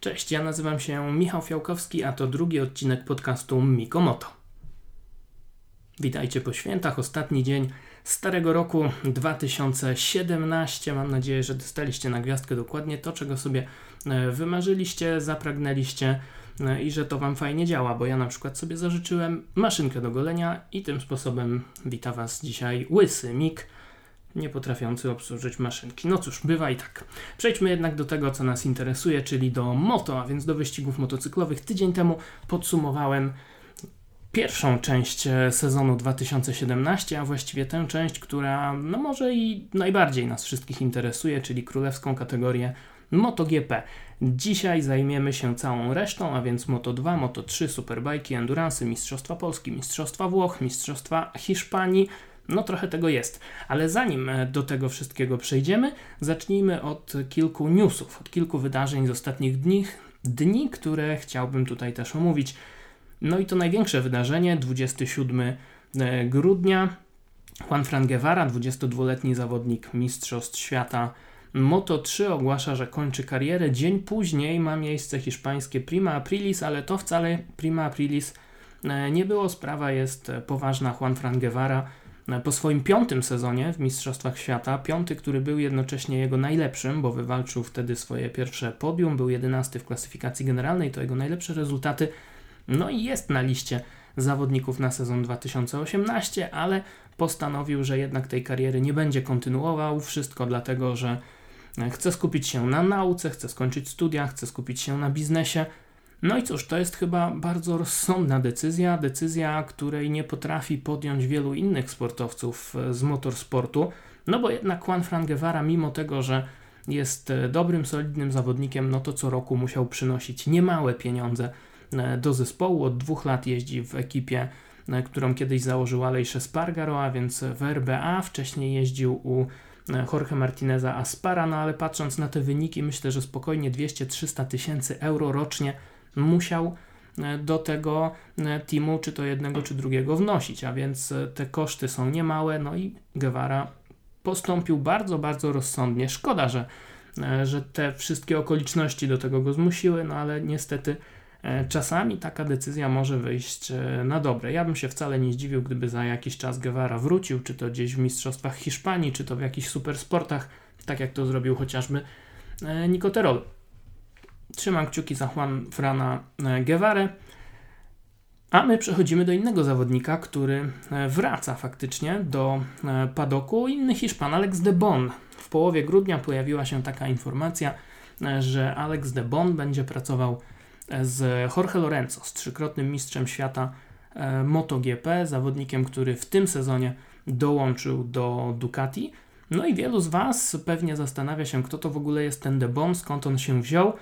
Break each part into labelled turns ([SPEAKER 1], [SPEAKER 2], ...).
[SPEAKER 1] Cześć, ja nazywam się Michał Fiałkowski, a to drugi odcinek podcastu Mikomoto. Witajcie po świętach, ostatni dzień starego roku 2017. Mam nadzieję, że dostaliście na gwiazdkę dokładnie to, czego sobie e, wymarzyliście, zapragnęliście e, i że to Wam fajnie działa, bo ja na przykład sobie zażyczyłem maszynkę do golenia i tym sposobem wita Was dzisiaj łysy Mik nie potrafiący obsłużyć maszynki. No cóż, bywa i tak. Przejdźmy jednak do tego, co nas interesuje, czyli do moto, a więc do wyścigów motocyklowych. Tydzień temu podsumowałem pierwszą część e, sezonu 2017, a właściwie tę część, która no może i najbardziej nas wszystkich interesuje, czyli królewską kategorię MotoGP. Dzisiaj zajmiemy się całą resztą, a więc Moto2, Moto3, Superbike, Endurance, Mistrzostwa Polski, Mistrzostwa Włoch, Mistrzostwa Hiszpanii, no trochę tego jest, ale zanim e, do tego wszystkiego przejdziemy, zacznijmy od kilku newsów, od kilku wydarzeń z ostatnich dni, dni, które chciałbym tutaj też omówić. No i to największe wydarzenie, 27 e, grudnia. Juan Fran Guevara, 22-letni zawodnik Mistrzostw Świata Moto3 ogłasza, że kończy karierę. Dzień później ma miejsce hiszpańskie Prima Aprilis, ale to wcale Prima Aprilis e, nie było. Sprawa jest poważna. Juan Fran Guevara po swoim piątym sezonie w Mistrzostwach Świata, piąty, który był jednocześnie jego najlepszym, bo wywalczył wtedy swoje pierwsze podium, był jedenasty w klasyfikacji generalnej, to jego najlepsze rezultaty. No i jest na liście zawodników na sezon 2018, ale postanowił, że jednak tej kariery nie będzie kontynuował. Wszystko dlatego, że chce skupić się na nauce, chce skończyć studia, chce skupić się na biznesie. No i cóż, to jest chyba bardzo rozsądna decyzja, decyzja, której nie potrafi podjąć wielu innych sportowców e, z motorsportu, no bo jednak Juan Fran Guevara, mimo tego, że jest e, dobrym, solidnym zawodnikiem, no to co roku musiał przynosić niemałe pieniądze e, do zespołu. Od dwóch lat jeździ w ekipie, którą kiedyś założył Aleix Espargaro, a więc w RBA. Wcześniej jeździł u Jorge Martineza Aspara, no ale patrząc na te wyniki, myślę, że spokojnie 200-300 tysięcy euro rocznie musiał e, do tego e, teamu, czy to jednego, czy drugiego wnosić, a więc e, te koszty są niemałe, no i Guevara postąpił bardzo, bardzo rozsądnie. Szkoda, że, że te wszystkie okoliczności do tego go zmusiły, no ale niestety czasami taka decyzja może wyjść na dobre. Ja bym się wcale nie zdziwił, gdyby za jakiś czas Guevara wrócił, czy to gdzieś w Mistrzostwach Hiszpanii, czy to w jakichś supersportach, tak jak to zrobił chociażby Nico Terol. Trzymam kciuki za Juan Frana e, Guevara. A my przechodzimy do innego zawodnika, który e, wraca faktycznie do e, padoku. Inny Hiszpan, Alex de Bon. W połowie grudnia pojawiła się taka informacja, że Alex de Bon będzie pracował z Jorge Lorenzo, z trzykrotnym mistrzem świata MotoGP, zawodnikiem, który w tym sezonie dołączył do Ducati. No i wielu z Was pewnie zastanawia się, kto to w ogóle jest ten de Bon, skąd on się wziął.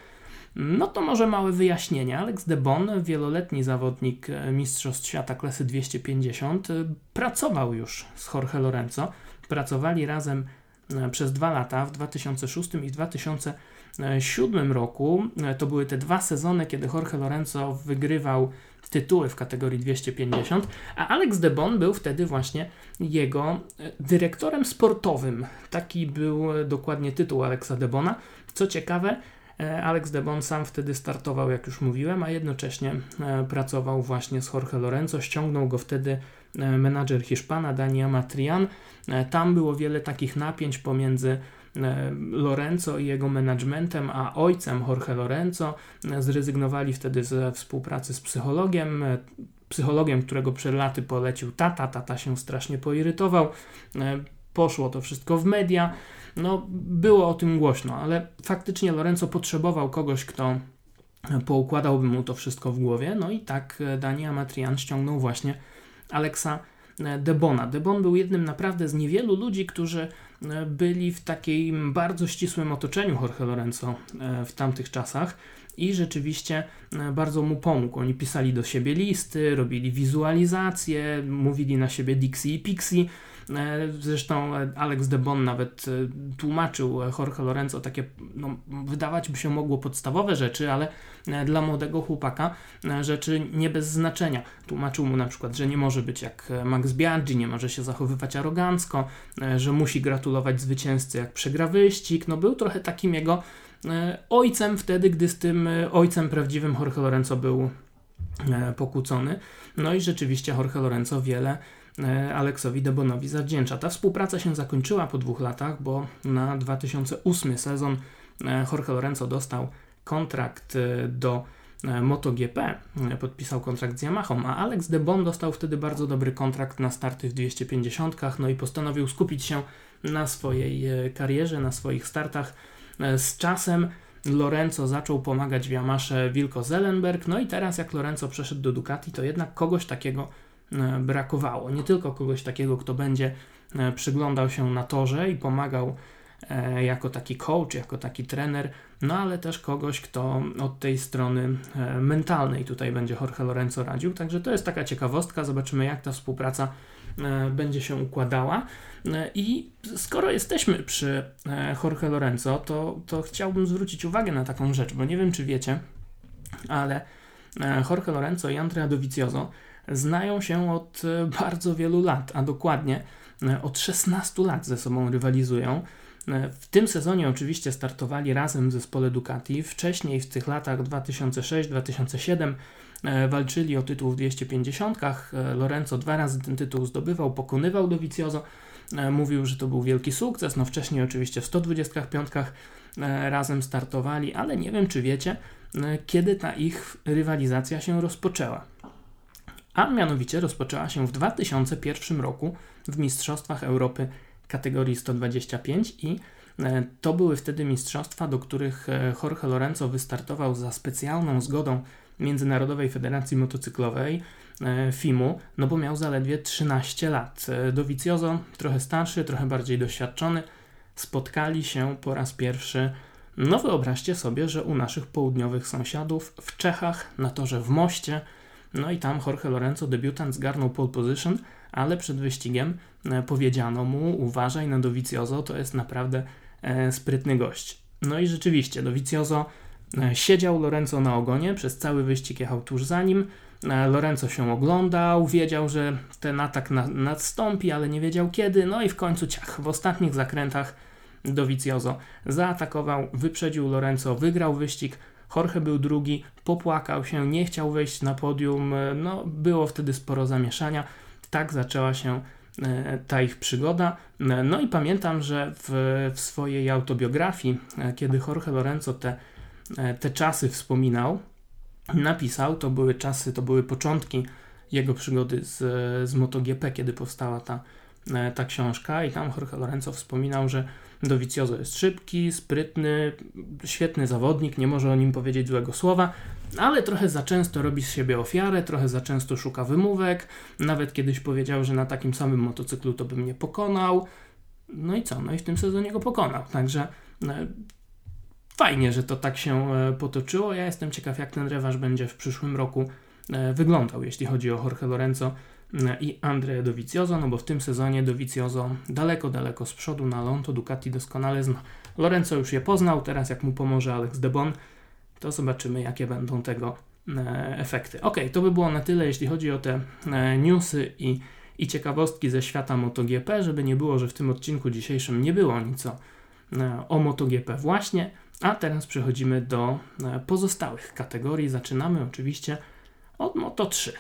[SPEAKER 1] No to może małe wyjaśnienie. Alex de Bon, wieloletni zawodnik e, Mistrzostw Świata klasy 250, e, pracował już z Jorge Lorenzo. Pracowali razem e, przez dwa lata, w 2006 i 2007 roku. To były te dwa sezony, kiedy Jorge Lorenzo wygrywał tytuły w kategorii 250, a Alex de Bon był wtedy właśnie jego dyrektorem sportowym. Taki był dokładnie tytuł Alexa de Bona. Co ciekawe, Alex Debon sam wtedy startował, jak już mówiłem, a jednocześnie e, pracował właśnie z Jorge Lorenzo. Ściągnął go wtedy e, menadżer Hiszpana, Dani Amatrian. Tam było wiele takich napięć pomiędzy Lorenzo i jego managementem, a ojcem Jorge Lorenzo zrezygnowali wtedy ze współpracy z psychologiem. Psychologiem, którego przed laty polecił tata, tata się strasznie poirytował. Poszło to wszystko w media. No, było o tym głośno, ale faktycznie Lorenzo potrzebował kogoś, kto poukładałby mu to wszystko w głowie. No i tak e, Dani Amatrian ściągnął właśnie Alexa e, Debona. Debon był jednym naprawdę z niewielu ludzi, którzy e, byli w takim bardzo ścisłym otoczeniu Jorge Lorenzo w tamtych czasach i rzeczywiście bardzo mu pomógł. Oni pisali do siebie listy, robili wizualizacje, mówili na siebie Dixie i Pixie. E, zresztą Alex de Bon nawet e, tłumaczył Jorge Lorenzo takie, no, wydawać by się mogło podstawowe rzeczy, ale e, dla młodego chłopaka rzeczy nie bez znaczenia. Tłumaczył mu na przykład, że nie może być jak Max Biaggi, nie może się zachowywać arogancko, że musi gratulować zwycięzcy jak przegra wyścig. No był trochę takim jego ojcem wtedy, gdy z tym ojcem prawdziwym Jorge Lorenzo był pokłócony. No i rzeczywiście Jorge Lorenzo wiele Aleksowi Debonowi zawdzięcza. Ta współpraca się zakończyła po dwóch latach, bo na 2008 sezon Jorge Lorenzo dostał kontrakt do E, MotoGP e, podpisał kontrakt z Yamaha, a Alex de Bon dostał wtedy bardzo dobry kontrakt na starty w 250, no i postanowił skupić się na swojej e, karierze, na swoich startach. Z czasem Lorenzo zaczął pomagać w Yamasze Wilko Zellenberg, no i teraz jak Lorenzo przeszedł do Ducati, to jednak kogoś takiego brakowało. Nie tylko kogoś takiego, kto będzie przyglądał się na torze i pomagał E, jako taki coach, jako taki trener, no ale też kogoś, kto od tej strony e, mentalnej tutaj będzie Jorge Lorenzo radził. Także to jest taka ciekawostka, zobaczymy jak ta współpraca e, będzie się układała. I skoro jesteśmy przy Jorge Lorenzo, to, to chciałbym zwrócić uwagę na taką rzecz, bo nie wiem czy wiecie, ale Jorge Lorenzo i Andrea Dovizioso znają się od bardzo wielu lat, a dokładnie od 16 lat ze sobą rywalizują. W tym sezonie oczywiście startowali razem w zespole Ducati. Wcześniej w tych latach 2006-2007 e, walczyli o tytuł w 250. E, Lorenzo dwa razy ten tytuł zdobywał, pokonywał Dovizioso. E, mówił, że to był wielki sukces. No wcześniej oczywiście w 125 razem startowali, ale nie wiem czy wiecie, kiedy ta ich rywalizacja się rozpoczęła. A mianowicie rozpoczęła się w 2001 roku w Mistrzostwach Europy kategorii 125 i e, to były wtedy mistrzostwa, do których e, Jorge Lorenzo wystartował za specjalną zgodą Międzynarodowej Federacji Motocyklowej e, FIMU, no bo miał zaledwie 13 lat. Dovizioso, trochę starszy, trochę bardziej doświadczony, spotkali się po raz pierwszy. No wyobraźcie sobie, że u naszych południowych sąsiadów w Czechach, na torze w Moście, no i tam Jorge Lorenzo, debiutant, zgarnął pole position, ale przed wyścigiem e, powiedziano mu: uważaj na Dovizioso, to jest naprawdę e, sprytny gość. No i rzeczywiście, Dovizioso e, siedział Lorenzo na ogonie, przez cały wyścig jechał tuż za nim. Lorenzo się oglądał, wiedział, że ten atak na, nadstąpi, ale nie wiedział kiedy. No i w końcu ciach, w ostatnich zakrętach Dovizioso zaatakował, wyprzedził Lorenzo, wygrał wyścig. Jorge był drugi, popłakał się, nie chciał wejść na podium. No, było wtedy sporo zamieszania tak zaczęła się e, ta ich przygoda. E, no i pamiętam, że w, w swojej autobiografii, e, kiedy Jorge Lorenzo te, te czasy wspominał, napisał, to były czasy, to były początki jego przygody z, z MotoGP, kiedy powstała ta, ta książka i tam Jorge Lorenzo wspominał, że Dovizioso jest szybki, sprytny, świetny zawodnik, nie może o nim powiedzieć złego słowa, ale trochę za często robi z siebie ofiarę, trochę za często szuka wymówek. Nawet kiedyś powiedział, że na takim samym motocyklu to by mnie pokonał. No i co? No i w tym sezonie go pokonał. Także e, fajnie, że to tak się e, potoczyło. Ja jestem ciekaw, jak ten rewanż będzie w przyszłym roku e, wyglądał, jeśli chodzi o Jorge Lorenzo i Andrea Dovizioso, no bo w tym sezonie Dovizioso daleko, daleko z przodu na Lonto Ducati doskonale zna. Lorenzo już je poznał, teraz jak mu pomoże Alex Debon, to zobaczymy jakie będą tego e, efekty. Ok, to by było na tyle, jeśli chodzi o te e, newsy i, i ciekawostki ze świata MotoGP, żeby nie było, że w tym odcinku dzisiejszym nie było nic o, e, o MotoGP właśnie, a teraz przechodzimy do pozostałych kategorii. Zaczynamy oczywiście od Moto3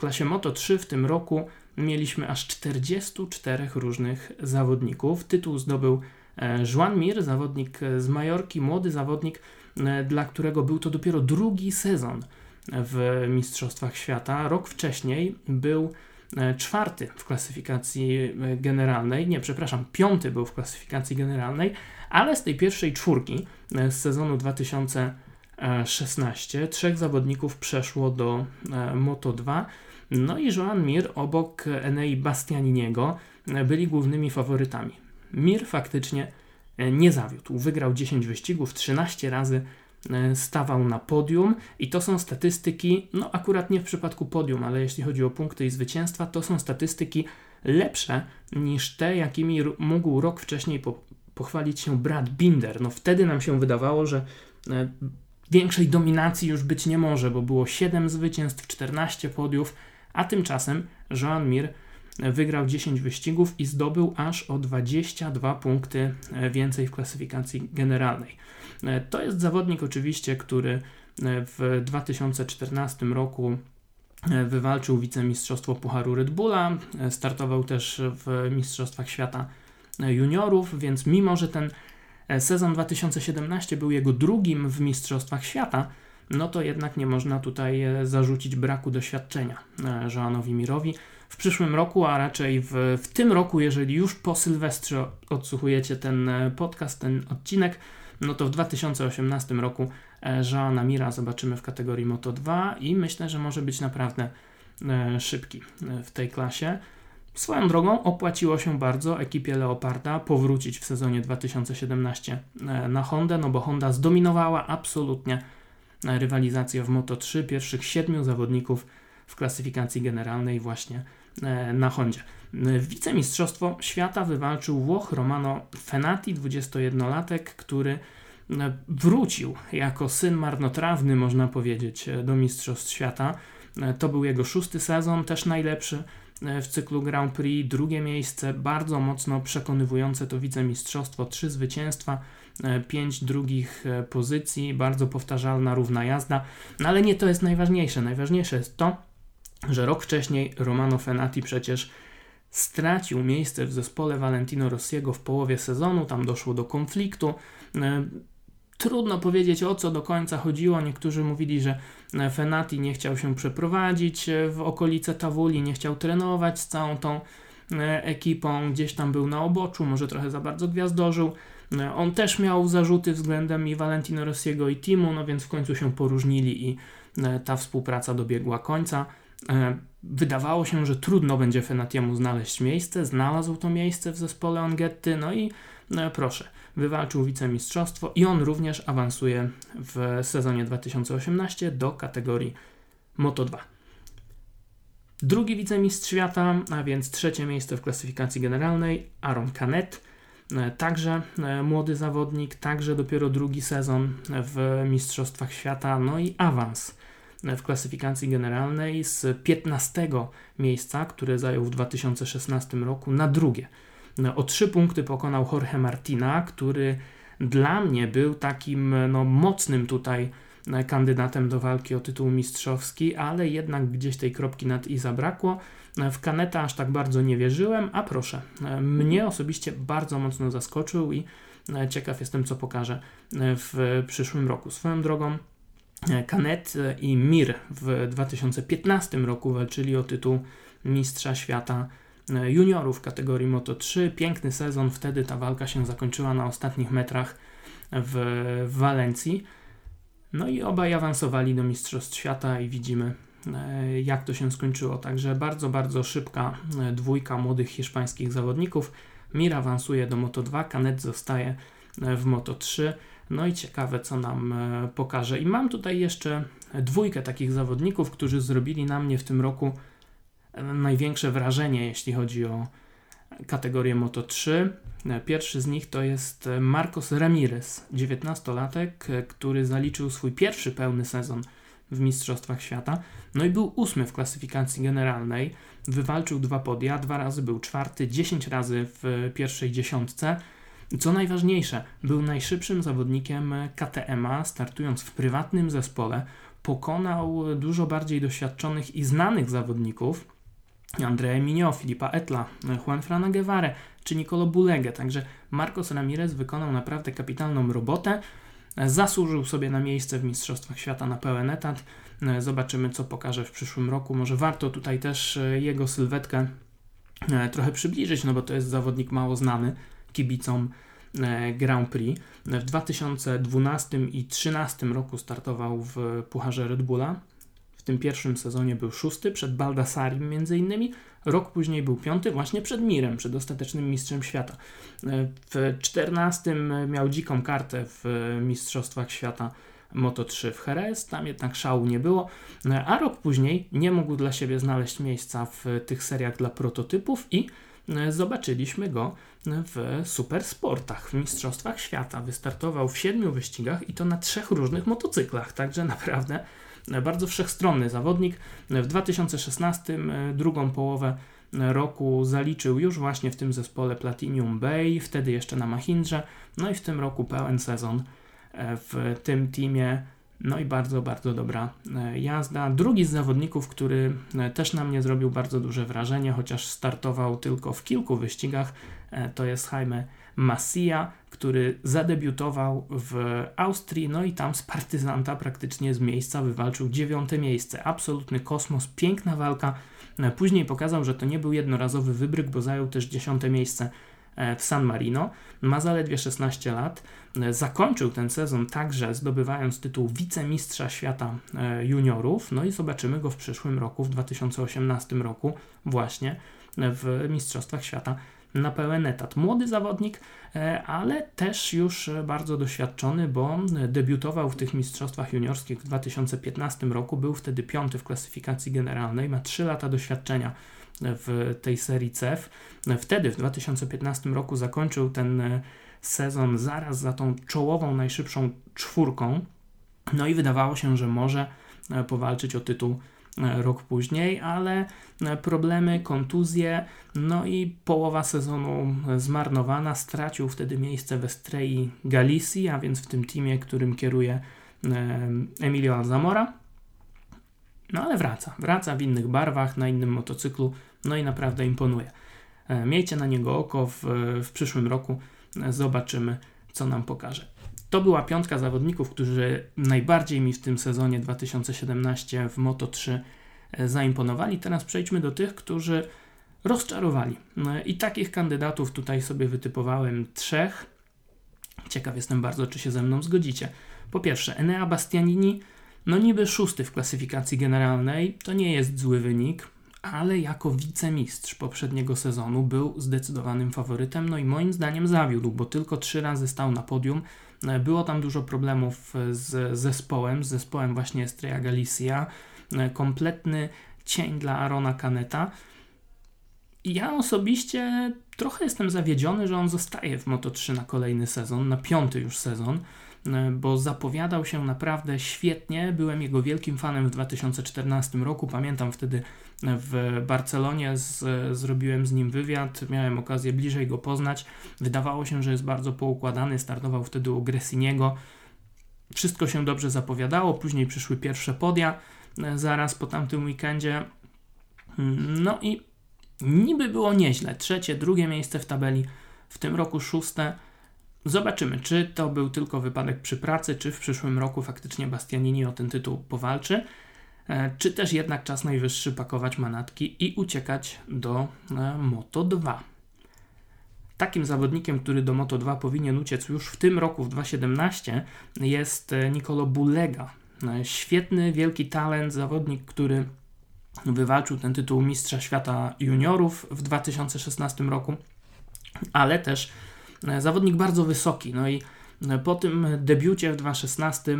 [SPEAKER 1] klasie Moto 3 w tym roku mieliśmy aż 44 różnych zawodników. Tytuł zdobył e, Juan Mir, zawodnik z Majorki, młody zawodnik, e, dla którego był to dopiero drugi sezon w Mistrzostwach Świata. Rok wcześniej był e, czwarty w klasyfikacji generalnej, nie, przepraszam, piąty był w klasyfikacji generalnej, ale z tej pierwszej czwórki z sezonu 2016 trzech zawodników przeszło do Moto 2 no i Joan Mir obok Enei Bastianiniego byli głównymi faworytami. Mir faktycznie e, nie zawiódł. Wygrał 10 wyścigów, 13 razy e, stawał na podium i to są statystyki, no akurat nie w przypadku podium, ale jeśli chodzi o punkty i zwycięstwa, to są statystyki lepsze niż te, jakimi mógł rok wcześniej po, pochwalić się Brad Binder. No wtedy nam się wydawało, że e, większej dominacji już być nie może, bo było 7 zwycięstw, 14 podiów, a tymczasem Joan Mir wygrał 10 wyścigów i zdobył aż o 22 punkty więcej w klasyfikacji generalnej. To jest zawodnik oczywiście, który w 2014 roku wywalczył wicemistrzostwo Pucharu Red Bulla, startował też w Mistrzostwach Świata Juniorów, więc mimo, że ten sezon 2017 był jego drugim w Mistrzostwach Świata, no to jednak nie można tutaj e, zarzucić braku doświadczenia e, Joanowi Mirowi. W przyszłym roku, a raczej w, w tym roku, jeżeli już po Sylwestrze odsłuchujecie ten e, podcast, ten odcinek, no to w 2018 roku Joana Mira zobaczymy w kategorii Moto 2 i myślę, że może być naprawdę szybki w tej klasie. Swoją drogą opłaciło się bardzo ekipie Leoparda powrócić w sezonie 2017 na Hondę, no bo Honda zdominowała absolutnie rywalizację w Moto3 pierwszych siedmiu zawodników w klasyfikacji generalnej właśnie e, na Hondzie. Wicemistrzostwo świata wywalczył Włoch Romano Fenati, 21-latek, który e, wrócił jako syn marnotrawny, można powiedzieć, e, do Mistrzostw Świata. To był jego szósty sezon, też najlepszy w cyklu Grand Prix. Drugie miejsce, bardzo mocno przekonywujące to wicemistrzostwo, trzy zwycięstwa, E, pięć drugich e, pozycji, bardzo powtarzalna, równa jazda. No ale nie to jest najważniejsze. Najważniejsze jest to, że rok wcześniej Romano Fenati przecież stracił miejsce w zespole Valentino Rossiego w połowie sezonu, tam doszło do konfliktu. E, trudno powiedzieć o co do końca chodziło. Niektórzy mówili, że Fenati nie chciał się przeprowadzić w okolice Tawuli, nie chciał trenować z całą tą ekipą, gdzieś tam był na oboczu, może trochę za bardzo gwiazdorzył. E, on też miał zarzuty względem i Valentino Rossiego i Timu, no więc w końcu się poróżnili i e, ta współpraca dobiegła końca. E, wydawało się, że trudno będzie Fenatiemu znaleźć miejsce, znalazł to miejsce w zespole Ongetty, no i no proszę, wywalczył wicemistrzostwo i on również awansuje w sezonie 2018 do kategorii Moto2. Drugi wicemistrz świata, a więc trzecie miejsce w klasyfikacji generalnej, Aaron Canet. E, także e, młody zawodnik, także dopiero drugi sezon w Mistrzostwach Świata, no i awans w klasyfikacji generalnej z 15 miejsca, które zajął w 2016 roku, na drugie. E, o trzy punkty pokonał Jorge Martina, który dla mnie był takim no, mocnym tutaj kandydatem do walki o tytuł mistrzowski, ale jednak gdzieś tej kropki nad i zabrakło. W Kaneta aż tak bardzo nie wierzyłem, a proszę, mnie osobiście bardzo mocno zaskoczył i e, ciekaw jestem, co pokaże e, w przyszłym roku. Swoją drogą, Kanet e, i Mir w 2015 roku walczyli o tytuł Mistrza Świata juniorów w kategorii Moto 3. Piękny sezon, wtedy ta walka się zakończyła na ostatnich metrach w Walencji. No i obaj awansowali do Mistrzostw Świata i widzimy jak to się skończyło. Także bardzo, bardzo szybka e, dwójka młodych hiszpańskich zawodników. Mir awansuje do Moto2, Canet zostaje e, w Moto3. No i ciekawe, co nam pokaże. I mam tutaj jeszcze dwójkę takich zawodników, którzy zrobili na mnie w tym roku największe wrażenie, jeśli chodzi o kategorię Moto3. Pierwszy z nich to jest Marcos Ramirez, 19-latek, który zaliczył swój pierwszy pełny sezon w Mistrzostwach Świata. No i był ósmy w klasyfikacji generalnej. Wywalczył dwa podia, dwa razy był czwarty, dziesięć razy w pierwszej dziesiątce. Co najważniejsze, był najszybszym zawodnikiem KTM-a, startując w prywatnym zespole. Pokonał dużo bardziej doświadczonych i znanych zawodników, Andrea Minio, Filipa Etla, Juan Frana Guevara czy Nicolo Bulegę. Także Marcos Ramirez wykonał naprawdę kapitalną robotę. Zasłużył sobie na miejsce w Mistrzostwach Świata na pełen etat. E, zobaczymy, co pokaże w przyszłym roku. Może warto tutaj też e, jego sylwetkę e, trochę przybliżyć, no bo to jest zawodnik mało znany kibicom Grand Prix. W 2012 i 2013 roku startował w Pucharze Red Bulla. Tym pierwszym sezonie był szósty przed Baldassarim między innymi. Rok później był piąty właśnie przed Mirem, przed ostatecznym mistrzem świata. W 14 miał dziką kartę w Mistrzostwach Świata Moto3 w Jerez, tam jednak szału nie było, a rok później nie mógł dla siebie znaleźć miejsca w tych seriach dla prototypów i zobaczyliśmy go w supersportach, w Mistrzostwach Świata. Wystartował w siedmiu wyścigach i to na trzech różnych motocyklach, także naprawdę bardzo wszechstronny zawodnik. W 2016 drugą połowę roku zaliczył już właśnie w tym zespole Platinum Bay, wtedy jeszcze na Mahindrze, no i w tym roku pełen sezon w tym teamie. No i bardzo, bardzo dobra jazda. Drugi z zawodników, który też na mnie zrobił bardzo duże wrażenie, chociaż startował tylko w kilku wyścigach, to jest Jaime Massia, który zadebiutował w Austrii, no i tam z partyzanta praktycznie z miejsca wywalczył dziewiąte miejsce. Absolutny kosmos, piękna walka. Później pokazał, że to nie był jednorazowy wybryk, bo zajął też dziesiąte miejsce e, w San Marino. Ma zaledwie 16 lat. E, zakończył ten sezon także zdobywając tytuł wicemistrza świata e, juniorów. No i zobaczymy go w przyszłym roku, w 2018 roku, właśnie w Mistrzostwach Świata na pełen etat. Młody zawodnik, e, ale też już bardzo doświadczony, bo debiutował w tych mistrzostwach juniorskich w 2015 roku, był wtedy piąty w klasyfikacji generalnej, ma 3 lata doświadczenia w tej serii CEF. Wtedy w 2015 roku zakończył ten sezon zaraz za tą czołową, najszybszą czwórką. No i wydawało się, że może powalczyć o tytuł E, rok później, ale e, problemy, kontuzje, no i połowa sezonu zmarnowana. Stracił wtedy miejsce w Estrei Galicji, a więc w tym teamie, którym kieruje e, Emilio Alzamora. No ale wraca, wraca w innych barwach, na innym motocyklu, no i naprawdę imponuje. Miejcie na niego oko w, w przyszłym roku, zobaczymy, co nam pokaże. To była piątka zawodników, którzy najbardziej mi w tym sezonie 2017 w Moto3 e, zaimponowali. Teraz przejdźmy do tych, którzy rozczarowali. E, I takich kandydatów tutaj sobie wytypowałem trzech. Ciekaw jestem bardzo, czy się ze mną zgodzicie. Po pierwsze, Enea Bastianini, no niby szósty w klasyfikacji generalnej, to nie jest zły wynik, ale jako wicemistrz poprzedniego sezonu był zdecydowanym faworytem, no i moim zdaniem zawiódł, bo tylko trzy razy stał na podium, było tam dużo problemów e, z zespołem, z zespołem właśnie Estrella Galicia. E, kompletny cień dla Arona Caneta. Ja osobiście trochę jestem zawiedziony, że on zostaje w Moto3 na kolejny sezon, na piąty już sezon, bo zapowiadał się naprawdę świetnie. Byłem jego wielkim fanem w 2014 roku. Pamiętam wtedy w Barcelonie z, zrobiłem z nim wywiad, miałem okazję bliżej go poznać. Wydawało się, że jest bardzo poukładany, startował wtedy u Gressiniego. Wszystko się dobrze zapowiadało, później przyszły pierwsze podia e, zaraz po tamtym weekendzie. Mm, no i niby było nieźle. Trzecie, drugie miejsce w tabeli, w tym roku szóste. Zobaczymy, czy to był tylko wypadek przy pracy, czy w przyszłym roku faktycznie Bastianini o ten tytuł powalczy. E, czy też jednak czas najwyższy pakować manatki i uciekać do e, Moto 2. Takim zawodnikiem, który do Moto 2 powinien uciec już w tym roku, w 2017, jest e, Nicolo Bulega. Świetny, wielki talent, zawodnik, który wywalczył ten tytuł Mistrza Świata Juniorów w 2016 roku, ale też zawodnik bardzo wysoki. No i po tym debiucie w 2016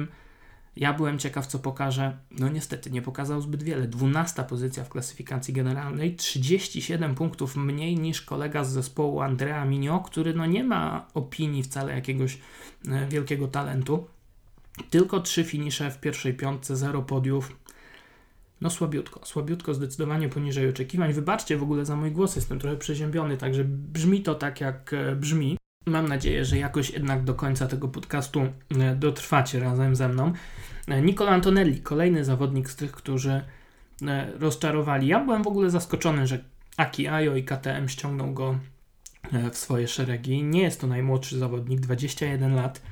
[SPEAKER 1] ja byłem ciekaw, co pokaże. No niestety, nie pokazał zbyt wiele. 12 pozycja w klasyfikacji generalnej, 37 punktów mniej niż kolega z zespołu Andrea Minio, który no nie ma opinii wcale jakiegoś e, wielkiego talentu. Tylko 3 finisze w pierwszej piątce, 0 podiów. No słabiutko, słabiutko, zdecydowanie poniżej oczekiwań. Wybaczcie w ogóle za mój głos, jestem trochę przeziębiony, także brzmi to tak jak e, brzmi. Mam nadzieję, że jakoś jednak do końca tego podcastu e, dotrwacie razem ze mną. E, Nicola Antonelli, kolejny zawodnik z tych, którzy e, rozczarowali. Ja byłem w ogóle zaskoczony, że Aki Ajo i KTM ściągną go w swoje szeregi. Nie jest to najmłodszy zawodnik, 21 lat.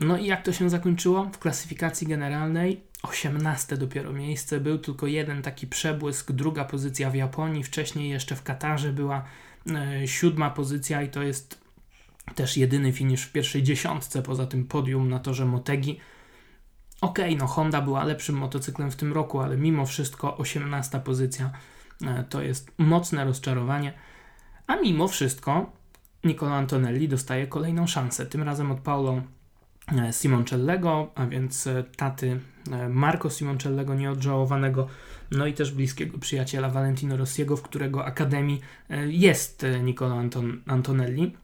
[SPEAKER 1] No i jak to się zakończyło? W klasyfikacji generalnej 18 dopiero miejsce. Był tylko jeden taki przebłysk, druga pozycja w Japonii. Wcześniej jeszcze w Katarze była siódma pozycja i to jest też jedyny finisz w pierwszej dziesiątce poza tym podium na torze Motegi. Okej, okay, no Honda była lepszym motocyklem w tym roku, ale mimo wszystko 18 pozycja e, to jest mocne rozczarowanie. A mimo wszystko Nicola Antonelli dostaje kolejną szansę, tym razem od Paulo e, Simoncellego, a więc taty Marco Simoncellego nieodżałowanego no i też bliskiego przyjaciela Valentino Rossiego, w którego akademii e, jest e, Nicola Anton Antonelli.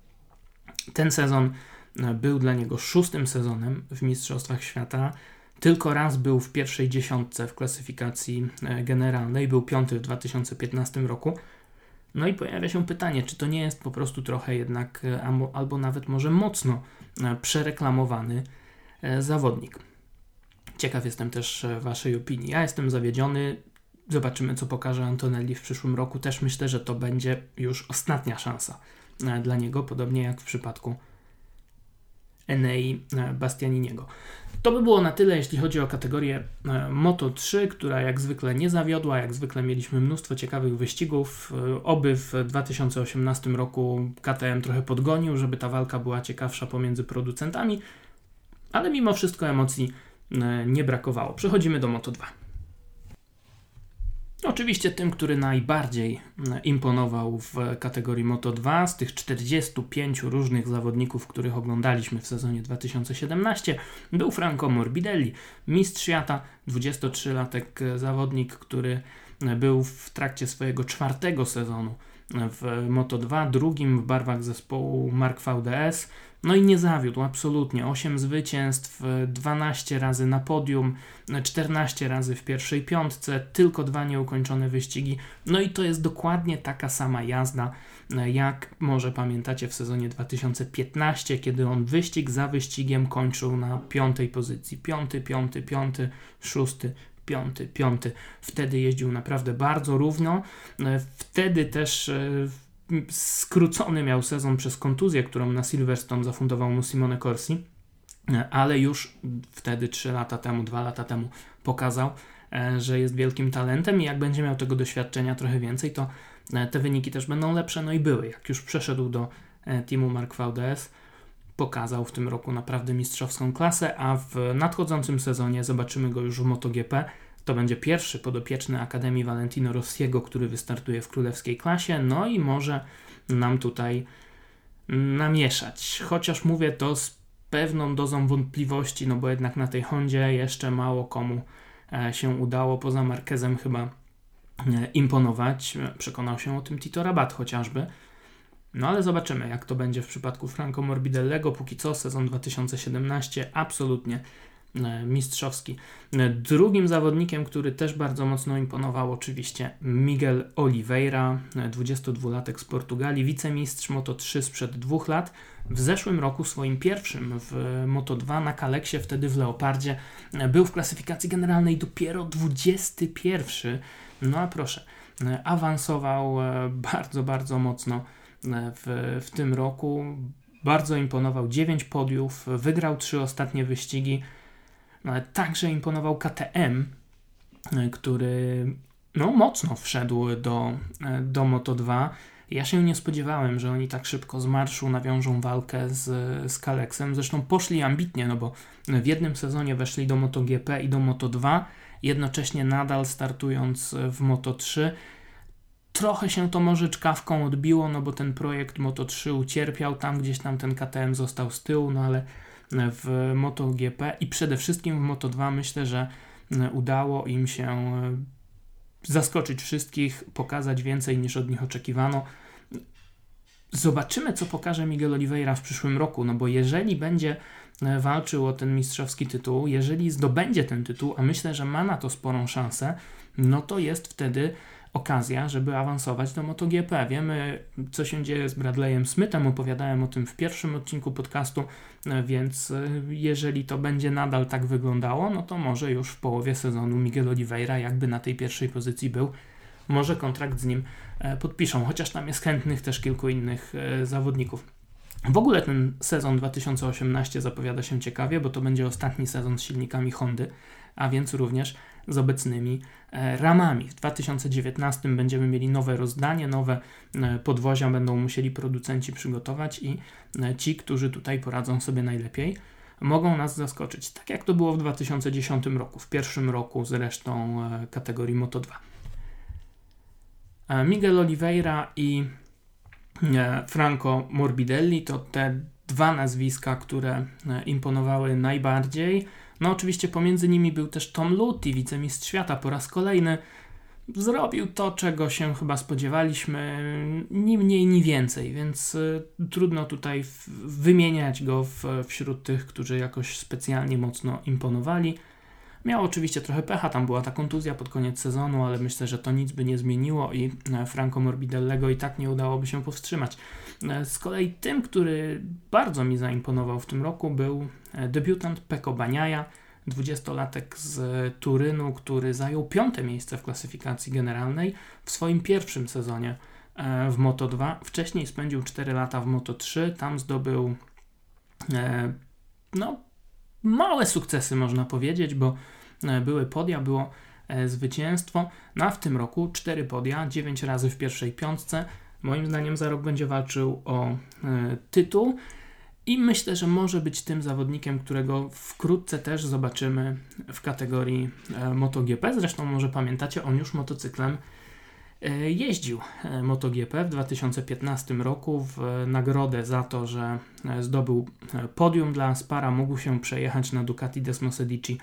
[SPEAKER 1] Ten sezon e, był dla niego szóstym sezonem w Mistrzostwach Świata. Tylko raz był w pierwszej dziesiątce w klasyfikacji generalnej, był piąty w 2015 roku. No i pojawia się pytanie, czy to nie jest po prostu trochę jednak, albo nawet może mocno przereklamowany zawodnik. Ciekaw jestem też Waszej opinii. Ja jestem zawiedziony. Zobaczymy, co pokaże Antonelli w przyszłym roku. Też myślę, że to będzie już ostatnia szansa e, dla niego, podobnie jak w przypadku Enei e, Bastianiniego. To by było na tyle, jeśli chodzi o kategorię e, Moto 3, która jak zwykle nie zawiodła. Jak zwykle mieliśmy mnóstwo ciekawych wyścigów. Oby w 2018 roku KTM trochę podgonił, żeby ta walka była ciekawsza pomiędzy producentami, ale mimo wszystko emocji nie brakowało. Przechodzimy do Moto 2. Oczywiście tym, który najbardziej e, imponował w kategorii Moto 2 z tych 45 różnych zawodników, których oglądaliśmy w sezonie 2017, był Franco Morbidelli, mistrz świata, 23-latek zawodnik, który e, był w trakcie swojego czwartego sezonu e, w Moto 2, drugim w barwach zespołu Mark VDS. No i nie zawiódł, absolutnie. 8 zwycięstw, 12 razy na podium, 14 razy w pierwszej piątce, tylko dwa nieukończone wyścigi. No i to jest dokładnie taka sama jazda, jak może pamiętacie w sezonie 2015, kiedy on wyścig za wyścigiem kończył na piątej pozycji. Piąty, piąty, piąty, szósty, piąty, piąty. Wtedy jeździł naprawdę bardzo równo. Wtedy też e, skrócony miał sezon przez kontuzję, którą na Silverstone zafundował mu Simone Corsi, ale już wtedy 3 lata temu, 2 lata temu pokazał, e, że jest wielkim talentem i jak będzie miał tego doświadczenia trochę więcej, to e, te wyniki też będą lepsze, no i były. Jak już przeszedł do e, teamu Mark VDS, pokazał w tym roku naprawdę mistrzowską klasę, a w nadchodzącym sezonie zobaczymy go już w MotoGP. To będzie pierwszy podopieczny Akademii Valentino Rossiego, który wystartuje w królewskiej klasie, no i może nam tutaj namieszać. Chociaż mówię to z pewną dozą wątpliwości, no bo jednak na tej Hondzie jeszcze mało komu e, się udało, poza Marquezem chyba e, imponować. Przekonał się o tym Tito Rabat chociażby. No ale zobaczymy, jak to będzie w przypadku Franco Morbidellego. Póki co sezon 2017 absolutnie mistrzowski. E, drugim zawodnikiem, który też bardzo mocno imponował, oczywiście Miguel Oliveira, 22-latek e, z Portugalii, wicemistrz Moto3 sprzed dwóch lat. W zeszłym roku swoim pierwszym w Moto2 na Kaleksie, wtedy w Leopardzie, był w klasyfikacji generalnej dopiero 21. No a proszę, awansował bardzo, bardzo mocno w, w tym roku. Bardzo imponował 9 podiów, wygrał trzy ostatnie wyścigi. Ale także imponował KTM, e, który no, mocno wszedł do, e, do Moto2. Ja się nie spodziewałem, że oni tak szybko z marszu nawiążą walkę z, z Kaleksem. Zresztą poszli ambitnie, no bo w jednym sezonie weszli do MotoGP i do Moto2, jednocześnie nadal startując w Moto3. Trochę się to może czkawką odbiło, no bo ten projekt Moto3 ucierpiał, tam gdzieś tam ten KTM został z tyłu, no ale w MotoGP i przede wszystkim w Moto2 myślę, że e, udało im się e, zaskoczyć wszystkich, pokazać więcej niż od nich oczekiwano. Zobaczymy, co pokaże Miguel Oliveira w przyszłym roku, no bo jeżeli będzie e, walczył o ten mistrzowski tytuł, jeżeli zdobędzie ten tytuł, a myślę, że ma na to sporą szansę, no to jest wtedy okazja, żeby awansować do MotoGP. Wiemy, co się dzieje z Bradleyem Smithem, opowiadałem o tym w pierwszym odcinku podcastu, więc e, jeżeli to będzie nadal tak wyglądało, no to może już w połowie sezonu Miguel Oliveira jakby na tej pierwszej pozycji był, może kontrakt z nim e, podpiszą, chociaż tam jest chętnych też kilku innych e, zawodników. W ogóle ten sezon 2018 zapowiada się ciekawie, bo to będzie ostatni sezon z silnikami Hondy, a więc również z obecnymi e, ramami. W 2019 będziemy mieli nowe rozdanie, nowe e, podwozia będą musieli producenci przygotować i e, ci, którzy tutaj poradzą sobie najlepiej, mogą nas zaskoczyć. Tak jak to było w 2010 roku, w pierwszym roku zresztą kategorii Moto2. Miguel Oliveira i Franco Morbidelli to te dwa nazwiska, które imponowały najbardziej. No oczywiście pomiędzy nimi był też Tom Lutti, wicemistrz świata po raz kolejny. Zrobił to, czego się chyba spodziewaliśmy, ni mniej, ni więcej, więc y, trudno tutaj wymieniać go w, wśród tych, którzy jakoś specjalnie mocno imponowali. Miał oczywiście trochę pecha, tam była ta kontuzja pod koniec sezonu, ale myślę, że to nic by nie zmieniło i e, Franco Morbidellego i tak nie udałoby się powstrzymać. E, z kolei tym, który bardzo mi zaimponował w tym roku był e, debiutant Peko Baniaja, 20-latek z Turynu, który zajął piąte miejsce w klasyfikacji generalnej w swoim pierwszym sezonie w Moto 2. Wcześniej spędził 4 lata w Moto 3, tam zdobył no, małe sukcesy, można powiedzieć, bo e, były podia, było e, zwycięstwo. No a w tym roku cztery podia, dziewięć razy w pierwszej piątce. Moim zdaniem za rok będzie walczył o e, tytuł i myślę, że może być tym zawodnikiem, którego wkrótce też zobaczymy w kategorii MotoGP. Zresztą może pamiętacie, on już motocyklem E, jeździł e, MotoGP w 2015 roku w nagrodę za to, że e, zdobył podium dla Spara, mógł się przejechać na Ducati Desmosedici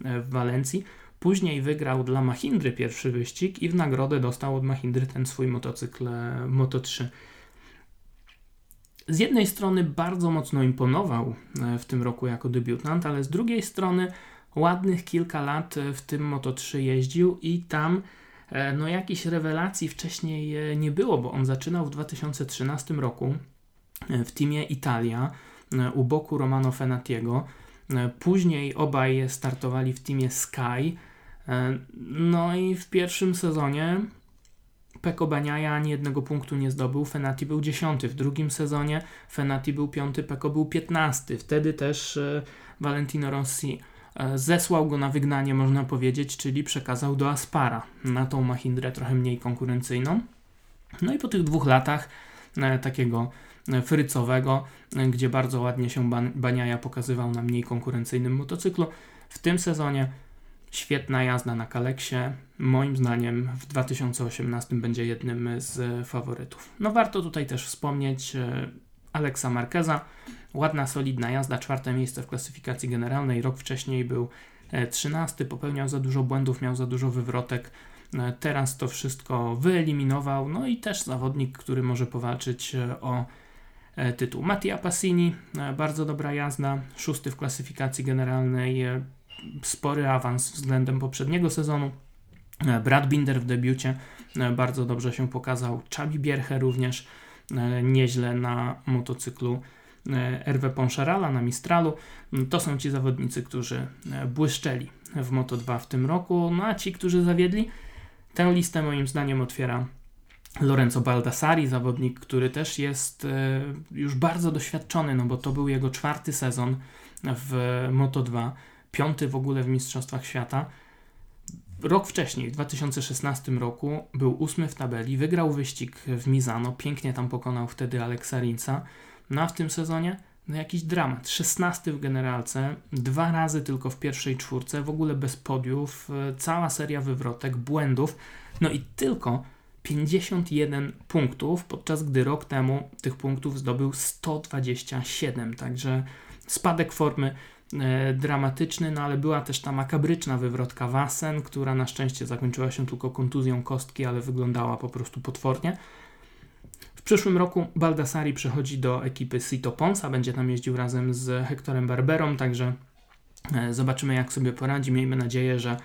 [SPEAKER 1] w Walencji. Później wygrał dla Mahindry pierwszy wyścig i w nagrodę dostał od Mahindry ten swój motocykl Moto3. Z jednej strony bardzo mocno imponował w tym roku jako debiutant, ale z drugiej strony ładnych kilka lat w tym Moto3 jeździł i tam E, no jakichś rewelacji wcześniej e, nie było, bo on zaczynał w 2013 roku e, w teamie Italia u boku Romano Fenatiego. Później obaj startowali w teamie Sky. No i w pierwszym sezonie Peko Baniaja ani jednego punktu nie zdobył, Fenati był dziesiąty. W drugim sezonie Fenati był piąty, Peko był piętnasty. Wtedy też Valentino Rossi E, zesłał go na wygnanie, można powiedzieć, czyli przekazał do Aspara, na tą Mahindrę trochę mniej konkurencyjną. No i po tych dwóch latach e, takiego e, frycowego, gdzie bardzo ładnie się Baniaja pokazywał na mniej konkurencyjnym motocyklu, w tym sezonie świetna jazda na Kaleksie. Moim zdaniem w 2018 będzie jednym z faworytów. No warto tutaj też wspomnieć Alexa Marqueza, Ładna, solidna jazda, czwarte miejsce w klasyfikacji generalnej. Rok wcześniej był e, trzynasty, popełniał za dużo błędów, miał za dużo wywrotek. E, teraz to wszystko wyeliminował. No i też zawodnik, który może powalczyć e, o tytuł. Mattia Passini, bardzo dobra jazda, szósty w klasyfikacji generalnej, spory awans względem poprzedniego sezonu. Brad Binder w debiucie bardzo dobrze się pokazał. Chabi Bierche również nieźle na motocyklu E, Hervé Poncharala na Mistralu. Mm, to są ci zawodnicy, którzy e, błyszczeli w Moto2 w tym roku, no a ci, którzy zawiedli, tę listę moim zdaniem otwiera Lorenzo Baldassari, zawodnik, który też jest e, już bardzo doświadczony, no bo to był jego czwarty sezon w Moto2, piąty w ogóle w Mistrzostwach Świata. Rok wcześniej, w 2016 roku, był ósmy w tabeli, wygrał wyścig w Mizano, pięknie tam pokonał wtedy Aleksa Rinca. No a w tym sezonie no jakiś dramat. 16 w generalce, dwa razy tylko w pierwszej czwórce, w ogóle bez podiów, e, cała seria wywrotek, błędów. No i tylko 51 punktów, podczas gdy rok temu tych punktów zdobył 127. Także spadek formy dramatyczny, no ale była też ta makabryczna wywrotka Wasen, która na szczęście zakończyła się tylko kontuzją kostki, ale wyglądała po prostu potwornie. W przyszłym roku Baldassari przechodzi do ekipy Sito Ponsa, będzie tam jeździł razem z Hectorem Barberą, także e, zobaczymy jak sobie poradzi. Miejmy nadzieję, że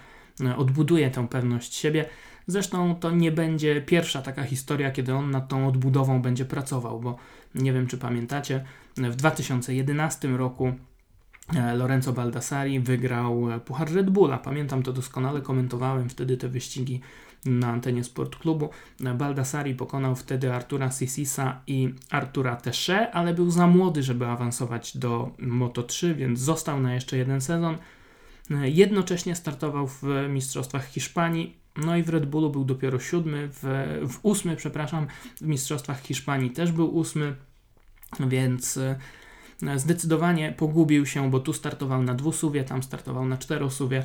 [SPEAKER 1] e, odbuduje tę pewność siebie. Zresztą to nie będzie pierwsza taka historia, kiedy on nad tą odbudową będzie pracował, bo nie wiem czy pamiętacie, w 2011 roku e, Lorenzo Baldassari wygrał Puchar Red Bulla. Pamiętam to doskonale, komentowałem wtedy te wyścigi na antenie Sport Klubu. Baldassari pokonał wtedy Artura Sisisa i Artura Tesze, ale był za młody, żeby awansować do Moto3, więc został na jeszcze jeden sezon. Jednocześnie startował w Mistrzostwach Hiszpanii, no i w Red Bullu był dopiero siódmy, w, w ósmy, przepraszam, w Mistrzostwach Hiszpanii też był ósmy, więc Zdecydowanie pogubił się, bo tu startował na dwusuwie, tam startował na czterosuwie.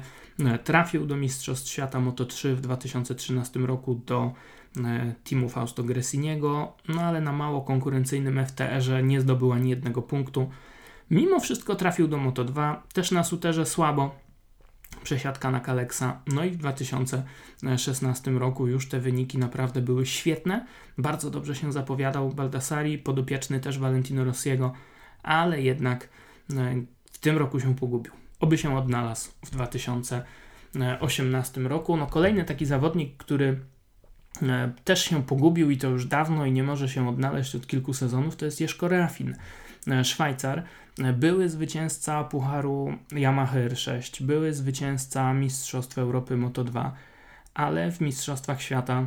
[SPEAKER 1] Trafił do Mistrzostw Świata Moto3 w 2013 roku do e, teamu Fausto Gressiniego, no ale na mało konkurencyjnym FTR-ze nie zdobył ani jednego punktu. Mimo wszystko trafił do Moto2, też na Suterze słabo, przesiadka na Kaleksa. No i w 2016 roku już te wyniki naprawdę były świetne. Bardzo dobrze się zapowiadał Baldassari, podopieczny też Valentino Rossiego ale jednak e, w tym roku się pogubił. oby się odnalazł w 2018 roku. No kolejny taki zawodnik, który e, też się pogubił i to już dawno i nie może się odnaleźć od kilku sezonów, to jest Jeszko Rafin, e, Szwajcar, były zwycięzca Pucharu Yamaha R6, były zwycięzca Mistrzostw Europy Moto2, ale w Mistrzostwach Świata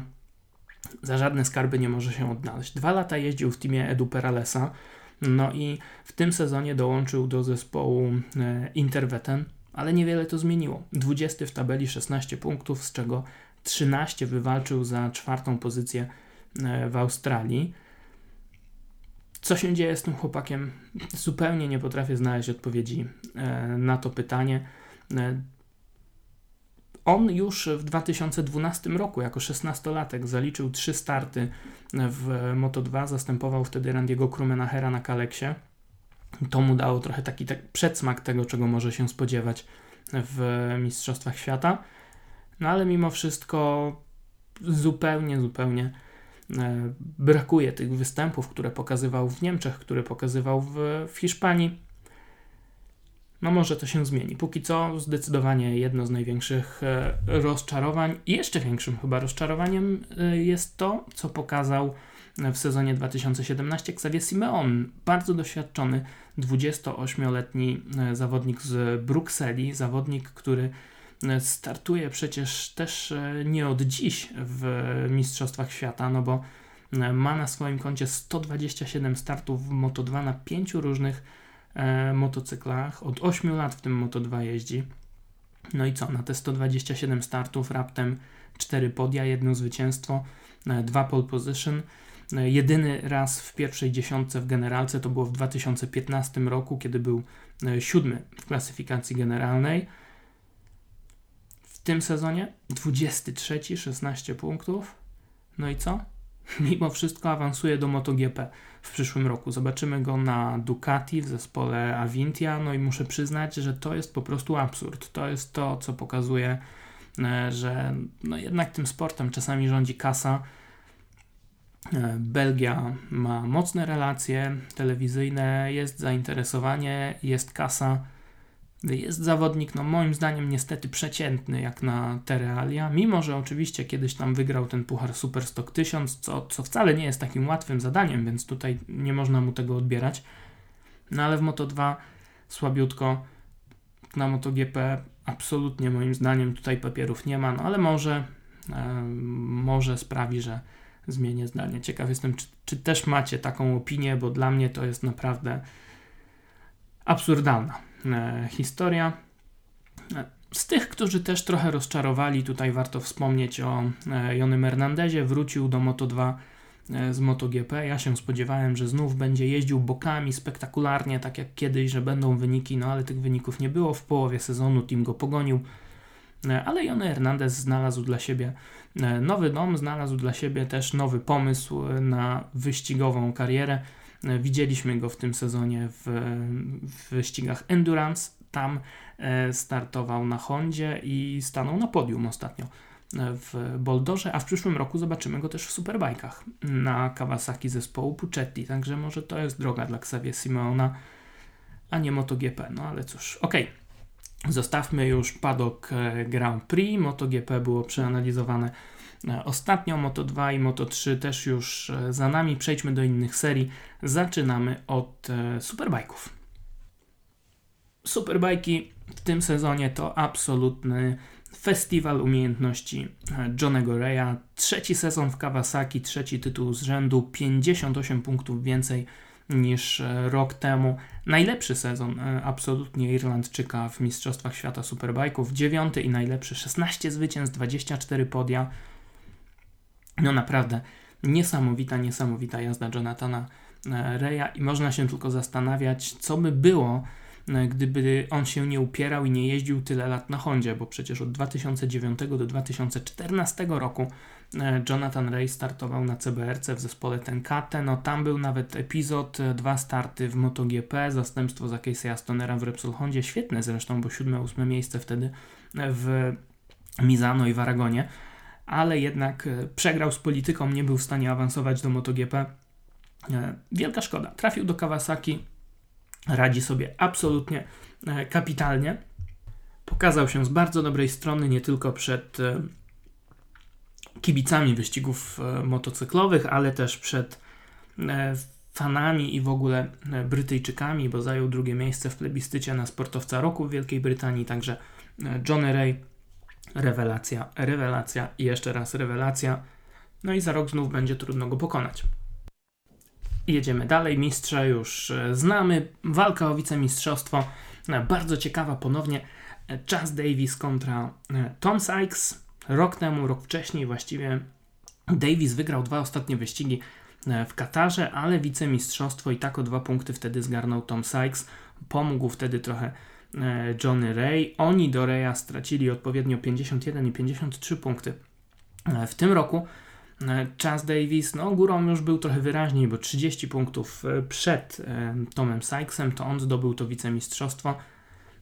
[SPEAKER 1] za żadne skarby nie może się odnaleźć. Dwa lata jeździł w teamie Edu Peralesa, no i w tym sezonie dołączył do zespołu e, Interweten, ale niewiele to zmieniło. 20 w tabeli, 16 punktów, z czego 13 wywalczył za czwartą pozycję e, w Australii. Co się dzieje z tym chłopakiem? Zupełnie nie potrafię znaleźć odpowiedzi e, na to pytanie. On już w 2012 roku, jako 16-latek, zaliczył trzy starty w Moto2, zastępował wtedy Randiego Krumenachera na Kaleksie. To mu dało trochę taki tak przedsmak tego, czego może się spodziewać w Mistrzostwach Świata. No ale mimo wszystko zupełnie, zupełnie e, brakuje tych występów, które pokazywał w Niemczech, które pokazywał w, w Hiszpanii. No może to się zmieni. Póki co zdecydowanie jedno z największych e, rozczarowań i jeszcze większym chyba rozczarowaniem e, jest to, co pokazał e, w sezonie 2017 Xavier Simeon, bardzo doświadczony 28-letni zawodnik z Brukseli, zawodnik, który startuje przecież też nie od dziś w Mistrzostwach Świata, no bo ma na swoim koncie 127 startów w Moto2 na pięciu różnych e, motocyklach. Od 8 lat w tym Moto2 jeździ. No i co? Na te 127 startów raptem 4 podia, jedno zwycięstwo, e, dwa pole position. E, jedyny raz w pierwszej dziesiątce w generalce to było w 2015 roku, kiedy był e, siódmy w klasyfikacji generalnej. W tym sezonie 23, 16 punktów. No i co? Mimo wszystko awansuje do MotoGP w przyszłym roku. Zobaczymy go na Ducati w zespole Avintia, no i muszę przyznać, że to jest po prostu absurd. To jest to, co pokazuje, e, że no jednak tym sportem czasami rządzi kasa. E, Belgia ma mocne relacje telewizyjne, jest zainteresowanie, jest kasa jest zawodnik, no moim zdaniem niestety przeciętny jak na te realia, mimo że oczywiście kiedyś tam wygrał ten Puchar Superstock 1000, co, co wcale nie jest takim łatwym zadaniem, więc tutaj nie można mu tego odbierać. No ale w Moto2 słabiutko, na MotoGP absolutnie moim zdaniem tutaj papierów nie ma, no ale może, e, może sprawi, że zmienię zdanie. Ciekaw jestem, czy, czy też macie taką opinię, bo dla mnie to jest naprawdę absurdalna historia. E, z tych, którzy też trochę rozczarowali, tutaj warto wspomnieć o e, Jonym Hernandezie. Wrócił do Moto2 z MotoGP. Ja się spodziewałem, że znów będzie jeździł bokami spektakularnie, tak jak kiedyś, że będą wyniki, no ale tych wyników nie było. W połowie sezonu team go pogonił. Ale Jony Hernandez znalazł dla siebie nowy dom, znalazł dla siebie też nowy pomysł na wyścigową karierę. Widzieliśmy go w tym sezonie w, wyścigach Endurance. Tam e, startował na Hondzie i stanął na podium ostatnio e, w Boldorze, a w przyszłym roku zobaczymy go też w Superbajkach na Kawasaki zespołu Puccetti, także może to jest droga dla Xavier Simeona, a nie MotoGP, no ale cóż, okej. Okay. Zostawmy już padok e, Grand Prix. MotoGP było przeanalizowane E, ostatnio Moto2 i Moto3 też już e, za nami. Przejdźmy do innych serii. Zaczynamy od e, superbajków. Superbajki w tym sezonie to absolutny festiwal umiejętności Johnego Reya. Trzeci sezon w Kawasaki, trzeci tytuł z rzędu, 58 punktów więcej niż rok temu. Najlepszy sezon absolutnie Irlandczyka w Mistrzostwach Świata Superbajków. Dziewiąty i najlepszy, 16 zwycięstw, 24 podia. No naprawdę niesamowita, niesamowita jazda Jonathana e, Reya i można się tylko zastanawiać, co by było, e, gdyby on się nie upierał i nie jeździł tyle lat na Hondzie, bo przecież od 2009 do 2014 roku e, Jonathan Ray startował na CBRC w zespole Tenkate, no tam był nawet epizod, dwa starty w MotoGP, zastępstwo za Casey Astonera w Repsol Hondzie, świetne zresztą, bo siódme, ósme miejsce wtedy w Mizano i w Aragonie ale jednak e, przegrał z polityką, nie był w stanie awansować do MotoGP. E, wielka szkoda. Trafił do Kawasaki, radzi sobie absolutnie e, kapitalnie. pokazał się z bardzo dobrej strony, nie tylko przed kibicami wyścigów motocyklowych, ale też przed fanami i w ogóle Brytyjczykami, bo zajął drugie miejsce w plebiscycie na sportowca roku w Wielkiej Brytanii, także Johnny Ray, rewelacja, rewelacja i jeszcze raz rewelacja. No i za rok znów będzie trudno go pokonać. Jedziemy dalej, mistrza już znamy, walka o wicemistrzostwo, bardzo ciekawa ponownie, Chas Davis kontra e, Tom Sykes. Rok temu, rok wcześniej właściwie Davis wygrał dwa ostatnie wyścigi e, w Katarze, ale wicemistrzostwo i tak o dwa punkty wtedy zgarnął Tom Sykes. Pomógł wtedy trochę e, Johnny Ray. Oni do Raya stracili odpowiednio 51 i 53 punkty. W tym roku Chas Davis, no górą już był trochę wyraźniej, bo 30 punktów przed Tomem Sykesem, to on zdobył to wicemistrzostwo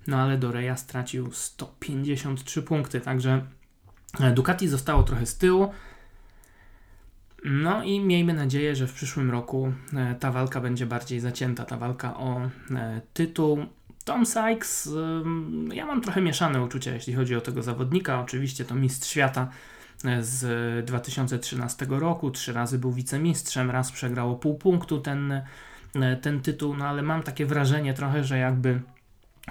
[SPEAKER 1] no ale do Reja stracił 153 punkty, także e, Ducati zostało trochę z tyłu. No i miejmy nadzieję, że w przyszłym roku e, ta walka będzie bardziej zacięta, ta walka o e, tytuł. Tom Sykes, ja mam trochę mieszane uczucia, jeśli chodzi o tego zawodnika. Oczywiście to mistrz świata z 2013 roku, trzy razy był wicemistrzem, raz przegrał o pół punktu ten, ten tytuł, no ale mam takie wrażenie trochę, że jakby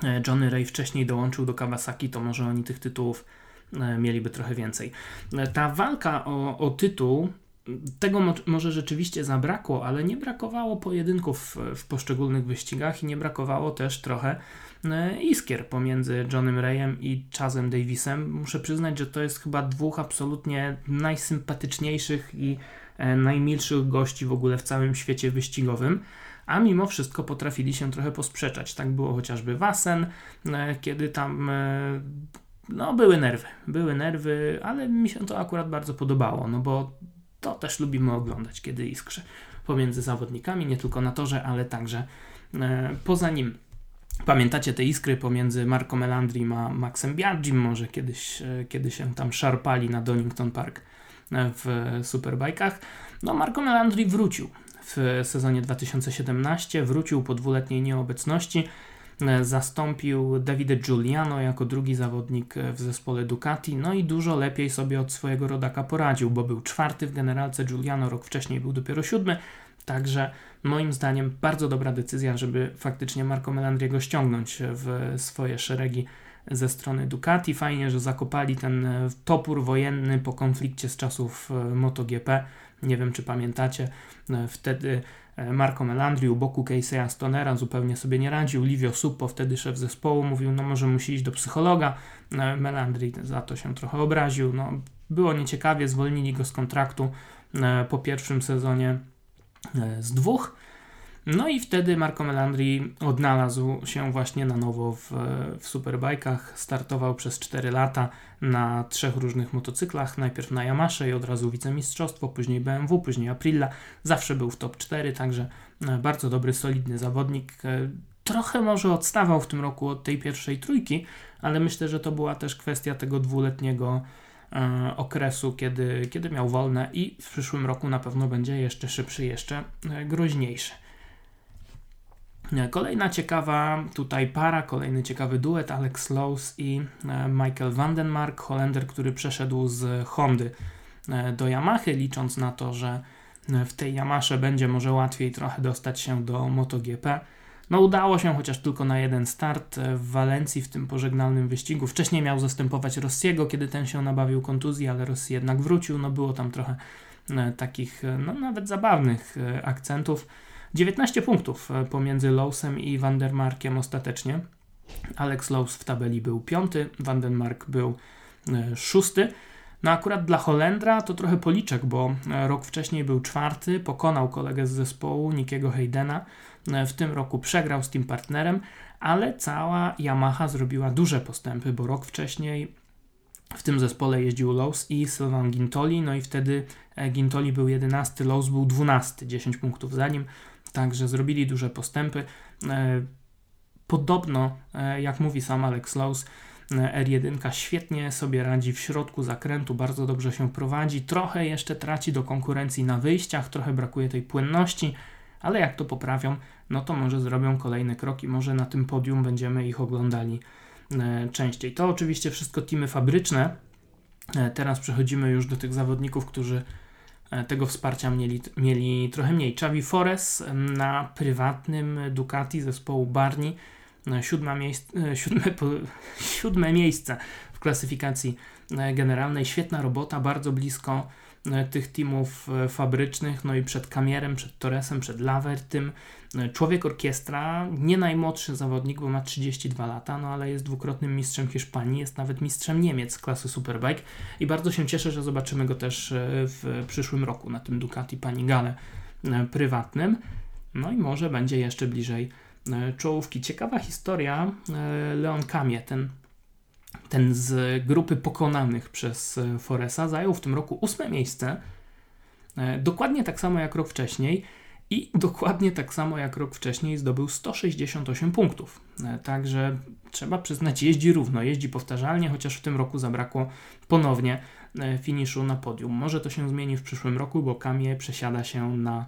[SPEAKER 1] E, Johnny Ray wcześniej dołączył do Kawasaki, to może oni tych tytułów e, mieliby trochę więcej. E, ta walka o, o tytuł, tego mo może rzeczywiście zabrakło, ale nie brakowało pojedynków w, poszczególnych wyścigach i nie brakowało też trochę iskier pomiędzy Johnem Rayem i Chazem Davisem. Muszę przyznać, że to jest chyba dwóch absolutnie najsympatyczniejszych i najmilszych gości w ogóle w całym świecie wyścigowym a mimo wszystko potrafili się trochę posprzeczać. Tak było chociażby Wasen, e, kiedy tam e, no, były nerwy, były nerwy, ale mi się to akurat bardzo podobało, no bo to też lubimy oglądać, kiedy iskrze pomiędzy zawodnikami, nie tylko na torze, ale także e, poza nim. Pamiętacie te iskry pomiędzy Marco Melandri a Maxem Biagim, może kiedyś, kiedy się tam szarpali na Donington Park w Superbajkach. No Marco Melandri wrócił w sezonie 2017. Wrócił po dwuletniej nieobecności. E, zastąpił Davide Giuliano jako drugi zawodnik w zespole Ducati, no i dużo lepiej sobie od swojego rodaka poradził, bo był czwarty w generalce, Giuliano rok wcześniej był dopiero siódmy, także moim zdaniem bardzo dobra decyzja, żeby faktycznie Marco Melandriego ściągnąć w swoje szeregi ze strony Ducati. Fajnie, że zakopali ten topór wojenny po konflikcie z czasów e, MotoGP. Nie wiem, czy pamiętacie, e, wtedy e, Marco Melandri u boku Casey'a Stonera zupełnie sobie nie radził. Livio Suppo, wtedy szef zespołu, mówił, no może musi iść do psychologa. E, Melandri za to się trochę obraził. No, było nieciekawie, zwolnili go z kontraktu po pierwszym sezonie z dwóch. No i wtedy Marco Melandri odnalazł się właśnie na nowo w, w superbajkach. Startował przez 4 lata na trzech różnych motocyklach. Najpierw na Yamasze i od razu wicemistrzostwo, później BMW, później Aprilia. Zawsze był w top 4, także e, bardzo dobry, solidny zawodnik. E, trochę może odstawał w tym roku od tej pierwszej trójki, ale myślę, że to była też kwestia tego dwuletniego e, okresu, kiedy, kiedy miał wolne i w przyszłym roku na pewno będzie jeszcze szybszy, jeszcze groźniejszy. Kolejna ciekawa tutaj para, kolejny ciekawy duet Alex Lowe's i e, Michael Vandenmark, Holender, który przeszedł z Hondy e, do Yamahy, licząc na to, że e, w tej Yamasze będzie może łatwiej trochę dostać się do MotoGP. No udało się chociaż tylko na jeden start w Walencji w tym pożegnalnym wyścigu. Wcześniej miał zastępować Rossiego, kiedy ten się nabawił kontuzji, ale Rossi jednak wrócił. No było tam trochę takich no nawet zabawnych akcentów. 19 punktów e, pomiędzy Lowsem i Vandermarkiem ostatecznie. Alex Lows w tabeli był piąty, Vandenmark był e, szósty. No akurat dla Holendra to trochę policzek, bo e, rok wcześniej był czwarty, pokonał kolegę z zespołu Nikiego Haydena. W tym roku przegrał z tym partnerem, ale cała Yamaha zrobiła duże postępy, bo rok wcześniej w tym zespole jeździł Lowe's i Sylvain Gintoli, no i wtedy Gintoli był 11, Lowe's był 12, 10 punktów za nim. Także zrobili duże postępy. E, podobno, e, jak mówi sam Alex Lowe's, e, R1 świetnie sobie radzi w środku zakrętu, bardzo dobrze się prowadzi, trochę jeszcze traci do konkurencji na wyjściach, trochę brakuje tej płynności, ale jak to poprawią, no to może zrobią kolejne kroki, może na tym podium będziemy ich oglądali częściej. To oczywiście wszystko teamy fabryczne. Teraz przechodzimy już do tych zawodników, którzy tego wsparcia mieli, mieli trochę mniej. Xavi Forest na prywatnym Ducati zespołu Barni siódme, miejsce, siódme, siódme miejsce w klasyfikacji generalnej. Świetna robota, bardzo blisko E, tych teamów e, fabrycznych, no i przed Kamierem, przed Torresem, przed Lavertym. E, człowiek orkiestra, nie najmłodszy zawodnik, bo ma 32 lata, no ale jest dwukrotnym mistrzem Hiszpanii, jest nawet mistrzem Niemiec klasy Superbike i bardzo się cieszę, że zobaczymy go też w przyszłym roku na tym Ducati Panigale prywatnym. No i może będzie jeszcze bliżej czołówki. Ciekawa historia Leon Kamie, ten ten z grupy pokonanych przez e, Foresa zajął w tym roku ósme miejsce, e, dokładnie tak samo jak rok wcześniej i dokładnie tak samo jak rok wcześniej zdobył 168 punktów. E, także trzeba przyznać, jeździ równo, jeździ powtarzalnie, chociaż w tym roku zabrakło ponownie finiszu na podium. Może to się zmieni w przyszłym roku, bo Kamie przesiada się na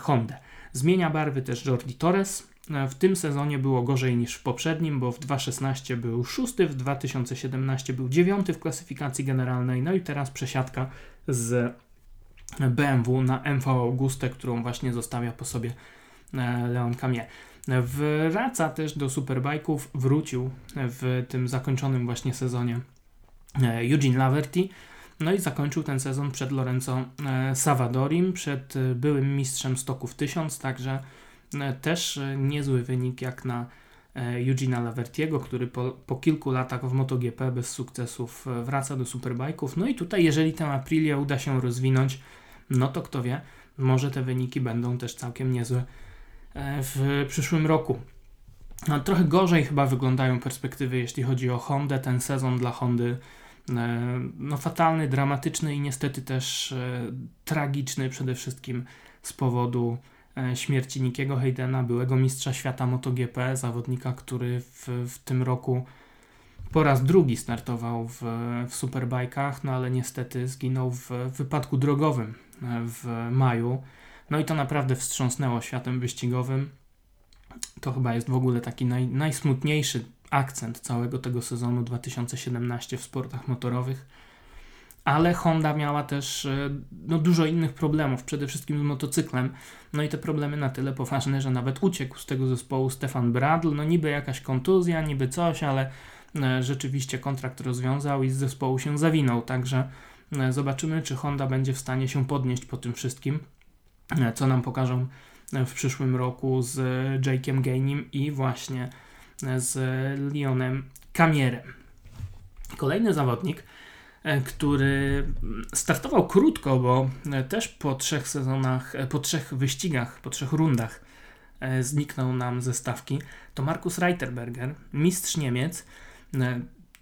[SPEAKER 1] Hondę. Zmienia barwy też Jordi Torres, w tym sezonie było gorzej niż w poprzednim, bo w 2016 był szósty, w 2017 był dziewiąty w klasyfikacji generalnej, no i teraz przesiadka z BMW na MV Auguste, którą właśnie zostawia po sobie e, Leon Camie. Wraca też do superbajków, wrócił w tym zakończonym właśnie sezonie e, Eugene Laverty, no i zakończył ten sezon przed Lorenzo e, Savadorim, przed byłym mistrzem stoków 1000, także też niezły wynik jak na Eugena Lavertiego, który po, po, kilku latach w MotoGP bez sukcesów wraca do superbajków. No i tutaj, jeżeli tę Aprilię uda się rozwinąć, no to kto wie, może te wyniki będą też całkiem niezłe w przyszłym roku. No, trochę gorzej chyba wyglądają perspektywy, jeśli chodzi o Hondę. Ten sezon dla Hondy no, fatalny, dramatyczny i niestety też tragiczny przede wszystkim z powodu E, śmierci Nikiego Haydena, byłego mistrza świata MotoGP, zawodnika, który w, w tym roku po raz drugi startował w, w superbajkach, no ale niestety zginął w, w wypadku drogowym e, w maju. No i to naprawdę wstrząsnęło światem wyścigowym. To chyba jest w ogóle taki naj, najsmutniejszy akcent całego tego sezonu 2017 w sportach motorowych ale Honda miała też e, no, dużo innych problemów, przede wszystkim z motocyklem. No i te problemy na tyle poważne, że nawet uciekł z tego zespołu Stefan Bradl. No niby jakaś kontuzja, niby coś, ale e, rzeczywiście kontrakt rozwiązał i z zespołu się zawinął. Także e, zobaczymy, czy Honda będzie w stanie się podnieść po tym wszystkim, co nam pokażą w przyszłym roku z Jake'em Gainim i właśnie z Leonem Camierem. Kolejny zawodnik, który startował krótko, bo e, też po trzech sezonach, e, po trzech wyścigach, po trzech rundach zniknął nam ze stawki, to Markus Reiterberger, mistrz Niemiec.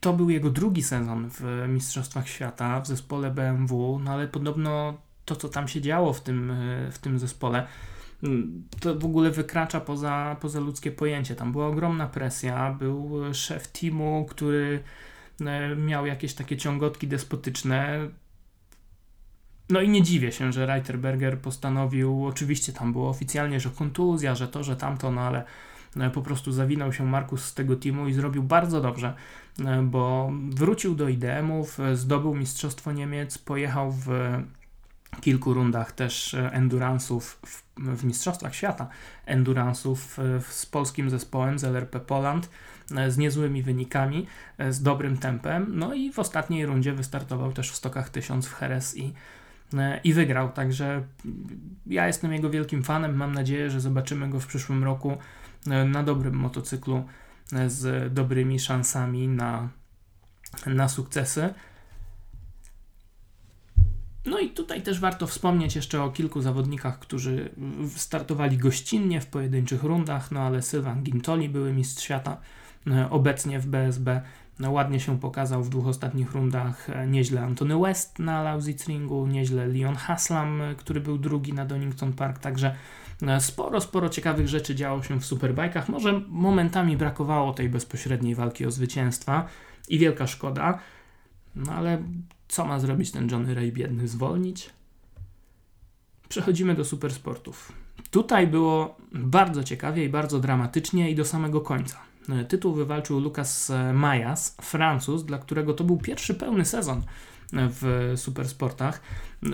[SPEAKER 1] To był jego drugi sezon w Mistrzostwach Świata w zespole BMW, no ale podobno to, co tam się działo w tym, w tym zespole, to w ogóle wykracza poza, poza ludzkie pojęcie. Tam była ogromna presja, był szef teamu, który E, miał jakieś takie ciągotki despotyczne. No i nie dziwię się, że Reiterberger postanowił, oczywiście tam było oficjalnie, że kontuzja, że to, że tamto, no ale e, po prostu zawinął się Markus z tego teamu i zrobił bardzo dobrze, e, bo wrócił do IDM-ów, zdobył Mistrzostwo Niemiec, pojechał w kilku rundach też endurance'ów w, w Mistrzostwach Świata, endurance'ów z polskim zespołem z LRP Poland E, z niezłymi wynikami, e, z dobrym tempem. No i w ostatniej rundzie wystartował też w stokach 1000 w Jerez i, e, i wygrał. Także ja jestem jego wielkim fanem. Mam nadzieję, że zobaczymy go w przyszłym roku na dobrym motocyklu z dobrymi szansami na, na sukcesy. No i tutaj też warto wspomnieć jeszcze o kilku zawodnikach, którzy startowali gościnnie w pojedynczych rundach, no ale Sylvan Gintoli były mistrz świata E, obecnie w BSB. No, ładnie się pokazał w dwóch ostatnich rundach. E, nieźle Antony West na Lausitz-Ringu, nieźle Leon Haslam, e, który był drugi na Donington Park, także sporo, sporo ciekawych rzeczy działo się w superbajkach. Może momentami brakowało tej bezpośredniej walki o zwycięstwa i wielka szkoda, no ale co ma zrobić ten Johnny Ray biedny? Zwolnić? Przechodzimy do supersportów. Tutaj było bardzo ciekawie i bardzo dramatycznie i do samego końca. Tytuł wywalczył Lucas Majas, Francuz, dla którego to był pierwszy pełny sezon w supersportach.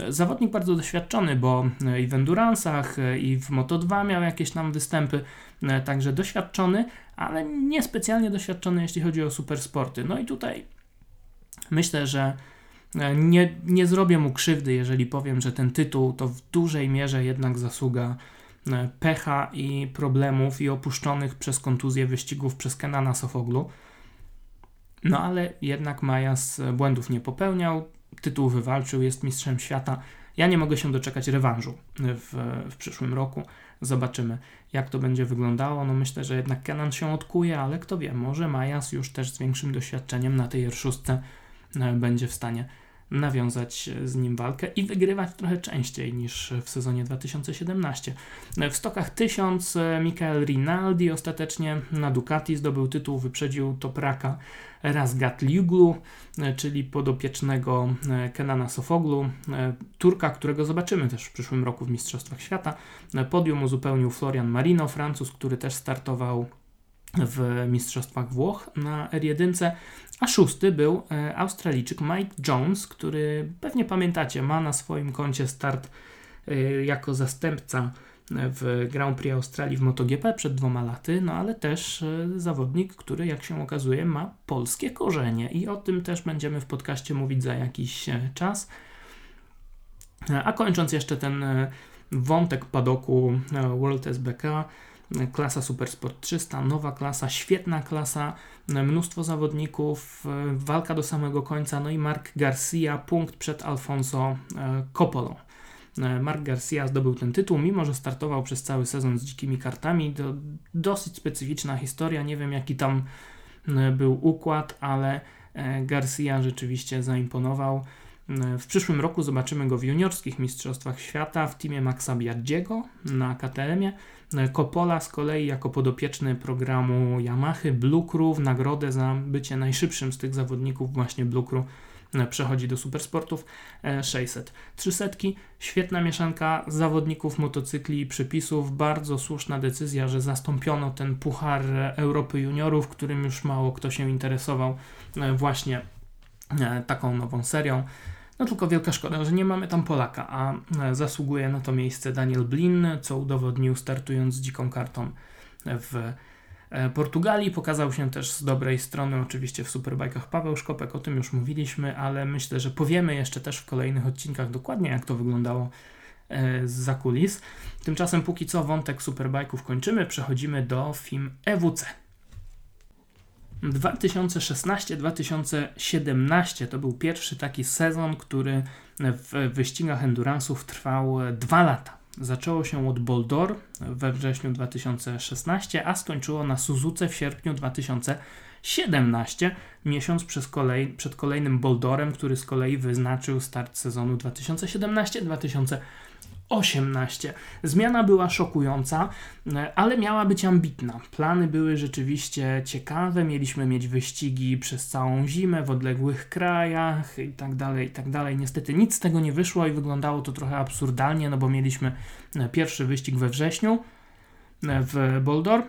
[SPEAKER 1] Zawodnik bardzo doświadczony, bo i w endurance'ach, i w Moto2 miał jakieś tam występy, także doświadczony, ale niespecjalnie doświadczony, jeśli chodzi o supersporty. No i tutaj myślę, że nie, nie zrobię mu krzywdy, jeżeli powiem, że ten tytuł to w dużej mierze jednak zasługa pecha i problemów i opuszczonych przez kontuzję wyścigów przez Kenana Sofoglu. No ale jednak Majas błędów nie popełniał, tytuł wywalczył, jest mistrzem świata. Ja nie mogę się doczekać rewanżu w, w przyszłym roku. Zobaczymy, jak to będzie wyglądało. No myślę, że jednak Kenan się odkuje, ale kto wie, może Majas już też z większym doświadczeniem na tej R6 e, będzie w stanie nawiązać z nim walkę i wygrywać trochę częściej niż w sezonie 2017. W stokach 1000 e, Michael Rinaldi ostatecznie na Ducati zdobył tytuł, wyprzedził Topraka Razgat Liuglu, e, czyli podopiecznego e, Kenana Sofoglu, Turka, którego zobaczymy też w przyszłym roku w Mistrzostwach Świata. Podium uzupełnił Florian Marino, Francuz, który też startował w Mistrzostwach Włoch na R1, a szósty był e, Australijczyk Mike Jones, który pewnie pamiętacie, ma na swoim koncie start e, jako zastępca w Grand Prix Australii w MotoGP przed dwoma laty, no ale też e, zawodnik, który jak się okazuje ma polskie korzenie i o tym też będziemy w podcaście mówić za jakiś czas. A kończąc jeszcze ten wątek padoku World SBK, klasa Supersport 300, nowa klasa, świetna klasa, mnóstwo zawodników, e, walka do samego końca, no i Mark Garcia, punkt przed Alfonso e, Coppolą. E, Mark Garcia zdobył ten tytuł, mimo że startował przez cały sezon z dzikimi kartami. To dosyć specyficzna historia, nie wiem jaki tam był układ, ale Garcia rzeczywiście zaimponował. W przyszłym roku zobaczymy go w juniorskich mistrzostwach świata w teamie Maxa Biaggiego na KTM-ie. Coppola z kolei jako podopieczny programu Yamaha Blue Crew w nagrodę za bycie najszybszym z tych zawodników właśnie Blue Crew e, przechodzi do supersportów 600. E, 300, świetna mieszanka zawodników motocykli i przypisów, bardzo słuszna decyzja, że zastąpiono ten puchar Europy Juniorów, którym już mało kto się interesował e, właśnie taką nową serią. No tylko wielka szkoda, że nie mamy tam Polaka, a e, zasługuje na to miejsce Daniel Blin, co udowodnił startując z dziką kartą w e, Portugalii. Pokazał się też z dobrej strony oczywiście w Superbajkach Paweł Szkopek, o tym już mówiliśmy, ale myślę, że powiemy jeszcze też w kolejnych odcinkach dokładnie jak to wyglądało e, z kulis. Tymczasem póki co wątek Superbajków kończymy, przechodzimy do film EWC. 2016-2017 to był pierwszy taki sezon, który w wyścigach endurance'ów trwał dwa lata. Zaczęło się od Boldor we wrześniu 2016, a skończyło na Suzuce w sierpniu 2017, miesiąc kolej, przed kolejnym Boldorem, który z kolei wyznaczył start sezonu 2017-2018. 18. Zmiana była szokująca, e, ale miała być ambitna. Plany były rzeczywiście ciekawe, mieliśmy mieć wyścigi przez całą zimę w odległych krajach i tak dalej, i tak dalej. Niestety nic z tego nie wyszło i wyglądało to trochę absurdalnie, no bo mieliśmy e, pierwszy wyścig we wrześniu e, w Boldor,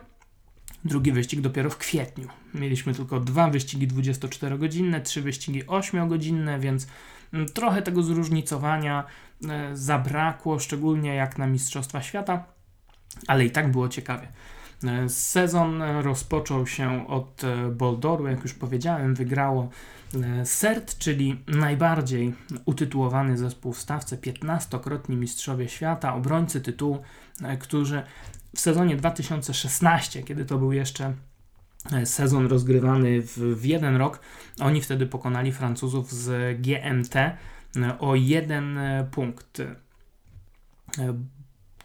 [SPEAKER 1] drugi wyścig dopiero w kwietniu. Mieliśmy tylko dwa wyścigi 24-godzinne, trzy wyścigi 8-godzinne, więc mm, trochę tego zróżnicowania zabrakło, szczególnie jak na Mistrzostwa Świata, ale i tak było ciekawie. E, sezon rozpoczął się od e, Boldoru, jak już powiedziałem, wygrało CERT, czyli najbardziej utytułowany zespół w stawce, 15-krotni mistrzowie świata, obrońcy tytułu, którzy w sezonie 2016, kiedy to był jeszcze sezon rozgrywany w, w jeden rok, oni wtedy pokonali Francuzów z GMT o jeden e, punkt. E,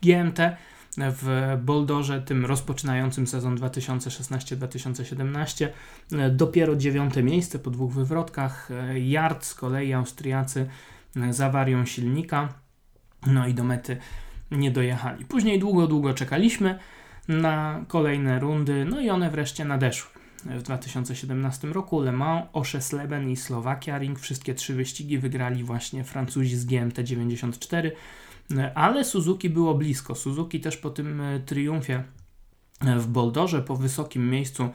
[SPEAKER 1] GMT w Boldorze, tym rozpoczynającym sezon 2016-2017, e, dopiero dziewiąte miejsce po dwóch wywrotkach. Yard z kolei Austriacy z awarią silnika, no i do mety nie dojechali. Później długo, długo czekaliśmy na kolejne rundy, no i one wreszcie nadeszły w 2017 roku. Le Mans, Oszesleben i Słowakia Ring. Wszystkie trzy wyścigi wygrali właśnie Francuzi z GMT 94, ale Suzuki było blisko. Suzuki też po tym e, triumfie e, w Boldorze, po wysokim miejscu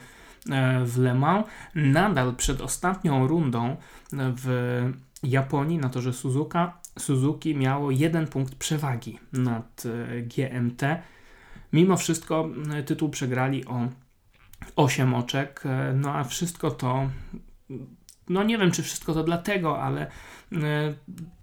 [SPEAKER 1] w Le Mans. Nadal przed ostatnią rundą w Japonii na torze Suzuka, Suzuki miało jeden punkt przewagi nad GMT. Mimo wszystko tytuł przegrali o 8 oczek, no a wszystko to no nie wiem, czy wszystko to dlatego, ale e,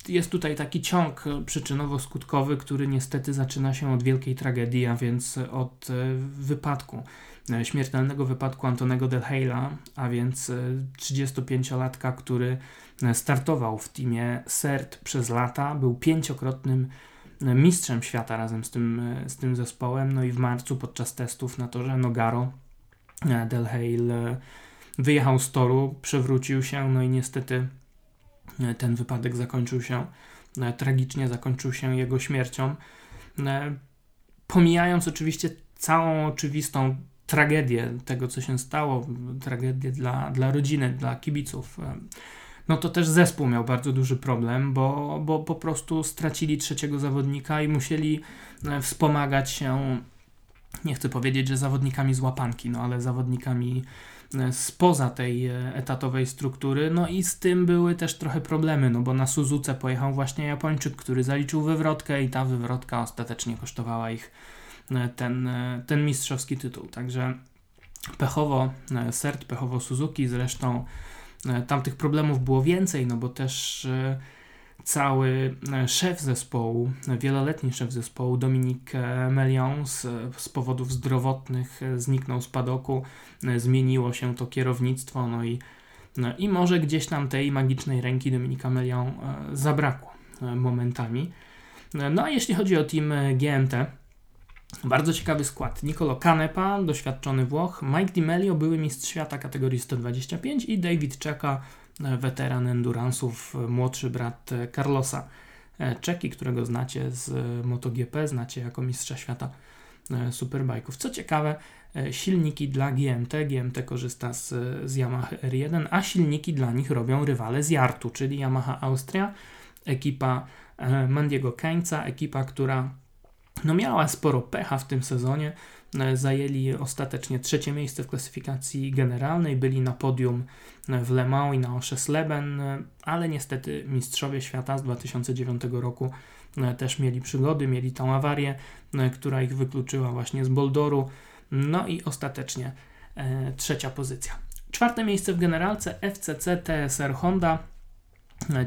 [SPEAKER 1] jest tutaj taki ciąg przyczynowo-skutkowy, który niestety zaczyna się od wielkiej tragedii, a więc od e, wypadku, e, śmiertelnego wypadku Antonego Delheyla, a więc 35-latka, który startował w teamie CERT przez lata, był pięciokrotnym mistrzem świata razem z tym, z tym zespołem, no i w marcu podczas testów na torze Nogaro Delheyl wyjechał z toru, przewrócił się, no i niestety e, ten wypadek zakończył się e, tragicznie, zakończył się jego śmiercią. E, pomijając oczywiście całą oczywistą tragedię tego, co się stało, tragedię dla, dla rodziny, dla kibiców, no to też zespół miał bardzo duży problem, bo, bo po prostu stracili trzeciego zawodnika i musieli wspomagać się, nie chcę powiedzieć, że zawodnikami z łapanki, no ale zawodnikami E, spoza tej e, etatowej struktury. No i z tym były też trochę problemy, no bo na Suzuce pojechał właśnie Japończyk, który zaliczył wywrotkę i ta wywrotka ostatecznie kosztowała ich e, ten, ten mistrzowski tytuł. Także pechowo Sert, pechowo Suzuki, zresztą tamtych problemów było więcej, no bo też cały e, szef zespołu, wieloletni szef zespołu Dominik e, Melion z, z powodów zdrowotnych e, zniknął z padoku, zmieniło się to kierownictwo, no i, no i może gdzieś tam tej magicznej ręki Dominika Melion zabrakło momentami. No a jeśli chodzi o team GMT, bardzo ciekawy skład. Nicolo Canepa, doświadczony Włoch, Mike Di Melio, były mistrz świata kategorii 125 i David Czeka, weteran endurance'ów, młodszy brat Carlosa Czeki, którego znacie z MotoGP, znacie jako mistrza świata e, superbajków. Co ciekawe, e, silniki dla GMT, GMT korzysta z, z Yamaha R1, a silniki dla nich robią rywale z Jartu, czyli Yamaha Austria, ekipa e, Mandiego Kańca, ekipa, która no miała sporo pecha w tym sezonie, E, zajęli ostatecznie trzecie miejsce w klasyfikacji generalnej, byli na podium e, w Le Mans i na Oszesleben, e, ale niestety mistrzowie świata z 2009 roku też mieli przygody, mieli tą awarię, która ich wykluczyła właśnie z Boldoru, no i ostatecznie trzecia pozycja. Czwarte miejsce w generalce FCC TSR Honda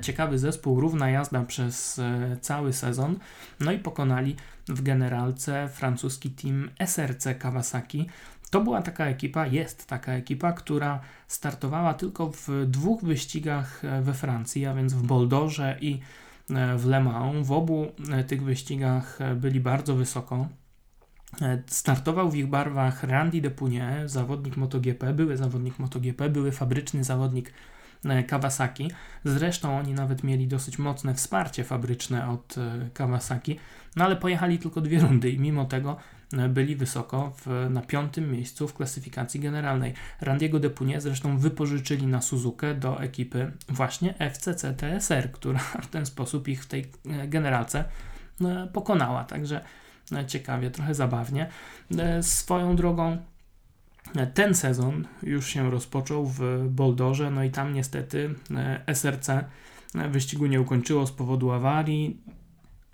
[SPEAKER 1] ciekawy zespół, równa jazda przez e, cały sezon. No i pokonali w generalce francuski team SRC Kawasaki. To była taka ekipa, jest taka ekipa, która startowała tylko w dwóch wyścigach e, we Francji, a więc w Boldorze i e, w Le Mans. W obu tych wyścigach byli bardzo wysoko. Startował w ich barwach Randy Depunie, zawodnik MotoGP, były zawodnik MotoGP, były fabryczny zawodnik E, Kawasaki. Zresztą oni nawet mieli dosyć mocne wsparcie fabryczne od e, Kawasaki, no ale pojechali tylko dwie rundy i mimo tego e, byli wysoko w, na piątym miejscu w klasyfikacji generalnej. Randiego Depunie zresztą wypożyczyli na Suzukę do ekipy właśnie FCC TSR, która w ten sposób ich w tej generalce pokonała. Także ciekawie, trochę zabawnie. Swoją drogą ten sezon już się rozpoczął w Boldorze, no i tam niestety e, SRC e, wyścigu nie ukończyło z powodu awarii.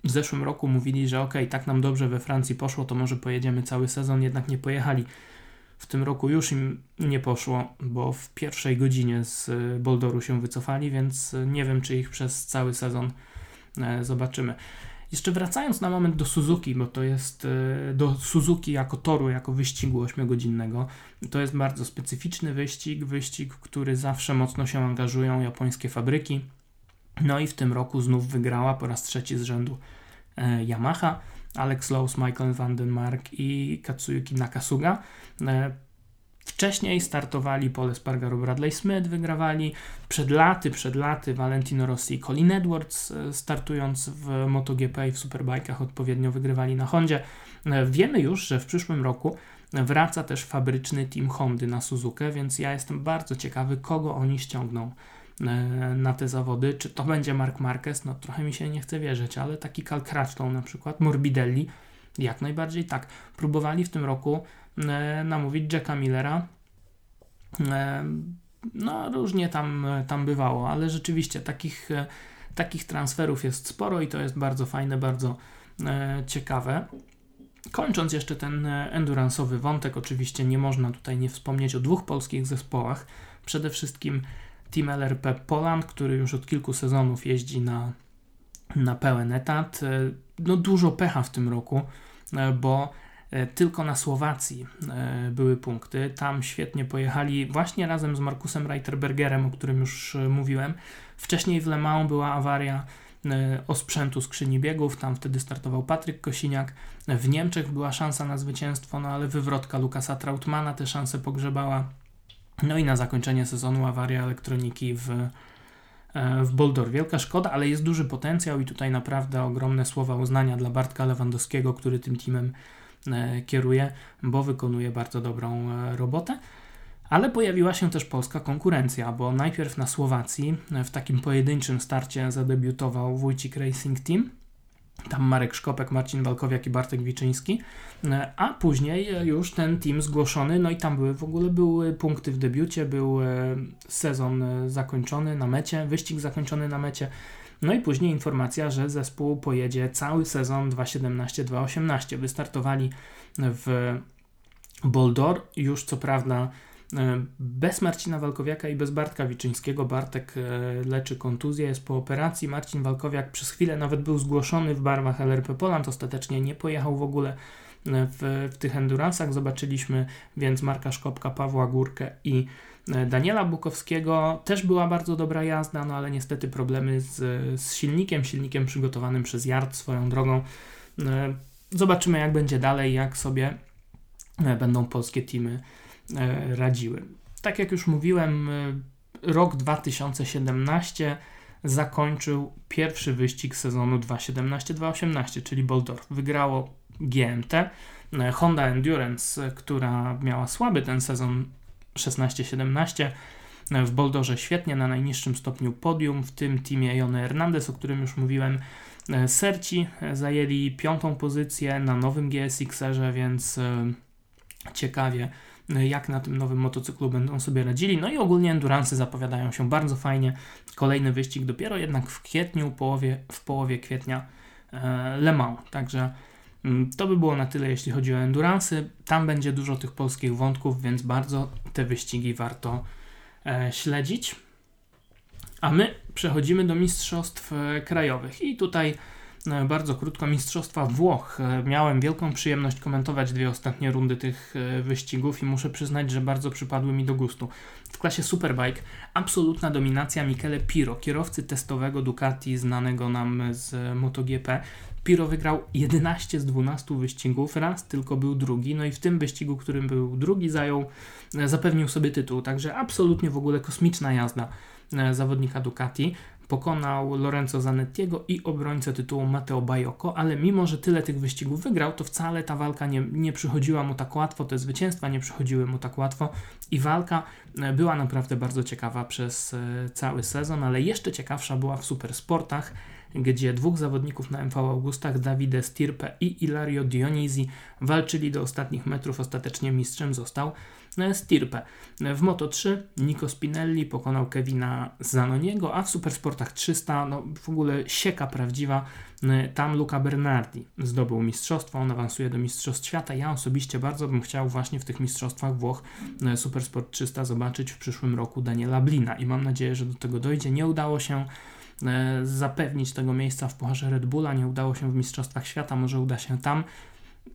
[SPEAKER 1] W zeszłym roku mówili, że ok, tak nam dobrze we Francji poszło, to może pojedziemy cały sezon, jednak nie pojechali. W tym roku już im nie poszło, bo w pierwszej godzinie z e, Boldoru się wycofali, więc nie wiem, czy ich przez cały sezon zobaczymy. Jeszcze wracając na moment do Suzuki, bo to jest e, do Suzuki jako toru, jako wyścigu 8-godzinnego. To jest bardzo specyficzny wyścig, wyścig, w który zawsze mocno się angażują japońskie fabryki. No i w tym roku znów wygrała po raz trzeci z rzędu e, Yamaha. Alex Lowe's, Michael Vandenmark i Katsuyuki Nakasuga. Wcześniej startowali Paul Espargaro, Bradley Smith wygrawali. Przed laty, przed laty Valentino Rossi i Colin Edwards e, startując w MotoGP i w Superbike'ach odpowiednio wygrywali na Hondzie. E, wiemy już, że w przyszłym roku wraca też fabryczny team Hondy na Suzukę, więc ja jestem bardzo ciekawy, kogo oni ściągną e, na te zawody. Czy to będzie Mark Marquez? No trochę mi się nie chce wierzyć, ale taki Cal Crutchlow na przykład, Morbidelli, jak najbardziej tak. Próbowali w tym roku namówić Jacka Millera, No, różnie tam, tam bywało, ale rzeczywiście takich, takich transferów jest sporo i to jest bardzo fajne, bardzo ciekawe. Kończąc jeszcze ten endurance'owy wątek, oczywiście nie można tutaj nie wspomnieć o dwóch polskich zespołach. Przede wszystkim Team LRP Poland, który już od kilku sezonów jeździ na, na pełen etat. No dużo pecha w tym roku, bo tylko na Słowacji były punkty. Tam świetnie pojechali właśnie razem z Markusem Reiterbergerem, o którym już mówiłem. Wcześniej w Le Mans była awaria E, osprzętu skrzyni biegów. Tam wtedy startował Patryk Kosiniak. W Niemczech była szansa na zwycięstwo, no ale wywrotka Lukasa Trautmana te szanse pogrzebała. No i na zakończenie sezonu awaria elektroniki w, e, w Boldor. Wielka szkoda, ale jest duży potencjał i tutaj naprawdę ogromne słowa uznania dla Bartka Lewandowskiego, który tym teamem e, kieruje, bo wykonuje bardzo dobrą robotę. Ale pojawiła się też polska konkurencja, bo najpierw na Słowacji w takim pojedynczym starcie zadebiutował Wójcik Racing Team. Tam Marek Szkopek, Marcin Walkowiak i Bartek Wiczyński, a później już ten team zgłoszony, no i tam były w ogóle były punkty w debiucie, był e, sezon e, zakończony na mecie, wyścig zakończony na mecie, no i później informacja, że zespół pojedzie cały sezon 2017-2018. Wystartowali w Boldor, już co prawda E, bez Marcina Walkowiaka i bez Bartka Wiczyńskiego Bartek e, leczy kontuzję, jest po operacji. Marcin Walkowiak przez chwilę nawet był zgłoszony w barwach LRP Poland, ostatecznie nie pojechał w ogóle e, w, w tych enduransach. Zobaczyliśmy więc Marka Szkopka, Pawła Górkę i Daniela Bukowskiego. Też była bardzo dobra jazda, no ale niestety problemy z, z silnikiem, silnikiem przygotowanym przez Yard swoją drogą. Zobaczymy jak będzie dalej, jak sobie będą polskie teamy E, radziły. Tak jak już mówiłem, e, rok 2017 zakończył pierwszy wyścig sezonu 2017-2018, czyli Boldorf. Wygrało GMT, e, Honda Endurance, która miała słaby ten sezon 16-17. W Boldorze świetnie na najniższym stopniu podium, w tym teamie Jony Hernandez, o którym już mówiłem. Serci zajęli piątą pozycję na nowym GSX-erze, więc ciekawie jak na tym nowym motocyklu będą sobie radzili. No i ogólnie endurance zapowiadają się bardzo fajnie. Kolejny wyścig dopiero jednak w kwietniu, połowie, w połowie kwietnia e, Le Mans. Także to by było na tyle, jeśli chodzi o endurance. Tam będzie dużo tych polskich wątków, więc bardzo te wyścigi warto e, śledzić. A my przechodzimy do mistrzostw e, krajowych i tutaj E, bardzo krótko Mistrzostwa Włoch. E, miałem wielką przyjemność komentować dwie ostatnie rundy tych wyścigów i muszę przyznać, że bardzo przypadły mi do gustu. W klasie Superbike absolutna dominacja Michele Piro, kierowcy testowego Ducati znanego nam z MotoGP. Piro wygrał 11 z 12 wyścigów, raz tylko był drugi, no i w tym wyścigu, którym był drugi, zajął, zapewnił sobie tytuł, także absolutnie w ogóle kosmiczna jazda zawodnika Ducati. Pokonał Lorenzo Zanettiego i obrońcę tytułu Matteo Bajoko, ale mimo, że tyle tych wyścigów wygrał, to wcale ta walka nie, nie przychodziła mu tak łatwo, te zwycięstwa nie przychodziły mu tak łatwo i walka e, była naprawdę bardzo ciekawa przez e, cały sezon, ale jeszcze ciekawsza była w supersportach, gdzie dwóch zawodników na MV Augustach, Davide Stirpe i Ilario Dionisi, walczyli do ostatnich metrów. Ostatecznie mistrzem został e, Stirpe. W Moto3 Nico Spinelli pokonał Kevina Zanoniego, a w Supersportach 300 no, w ogóle sieka prawdziwa. E, tam Luca Bernardi zdobył mistrzostwo, on awansuje do Mistrzostw Świata. Ja osobiście bardzo bym chciał właśnie w tych mistrzostwach Włoch e, Supersport 300 zobaczyć w przyszłym roku Daniela Blina i mam nadzieję, że do tego dojdzie. Nie udało się zapewnić tego miejsca w Pucharze Red Bulla. Nie udało się w Mistrzostwach Świata, może uda się tam.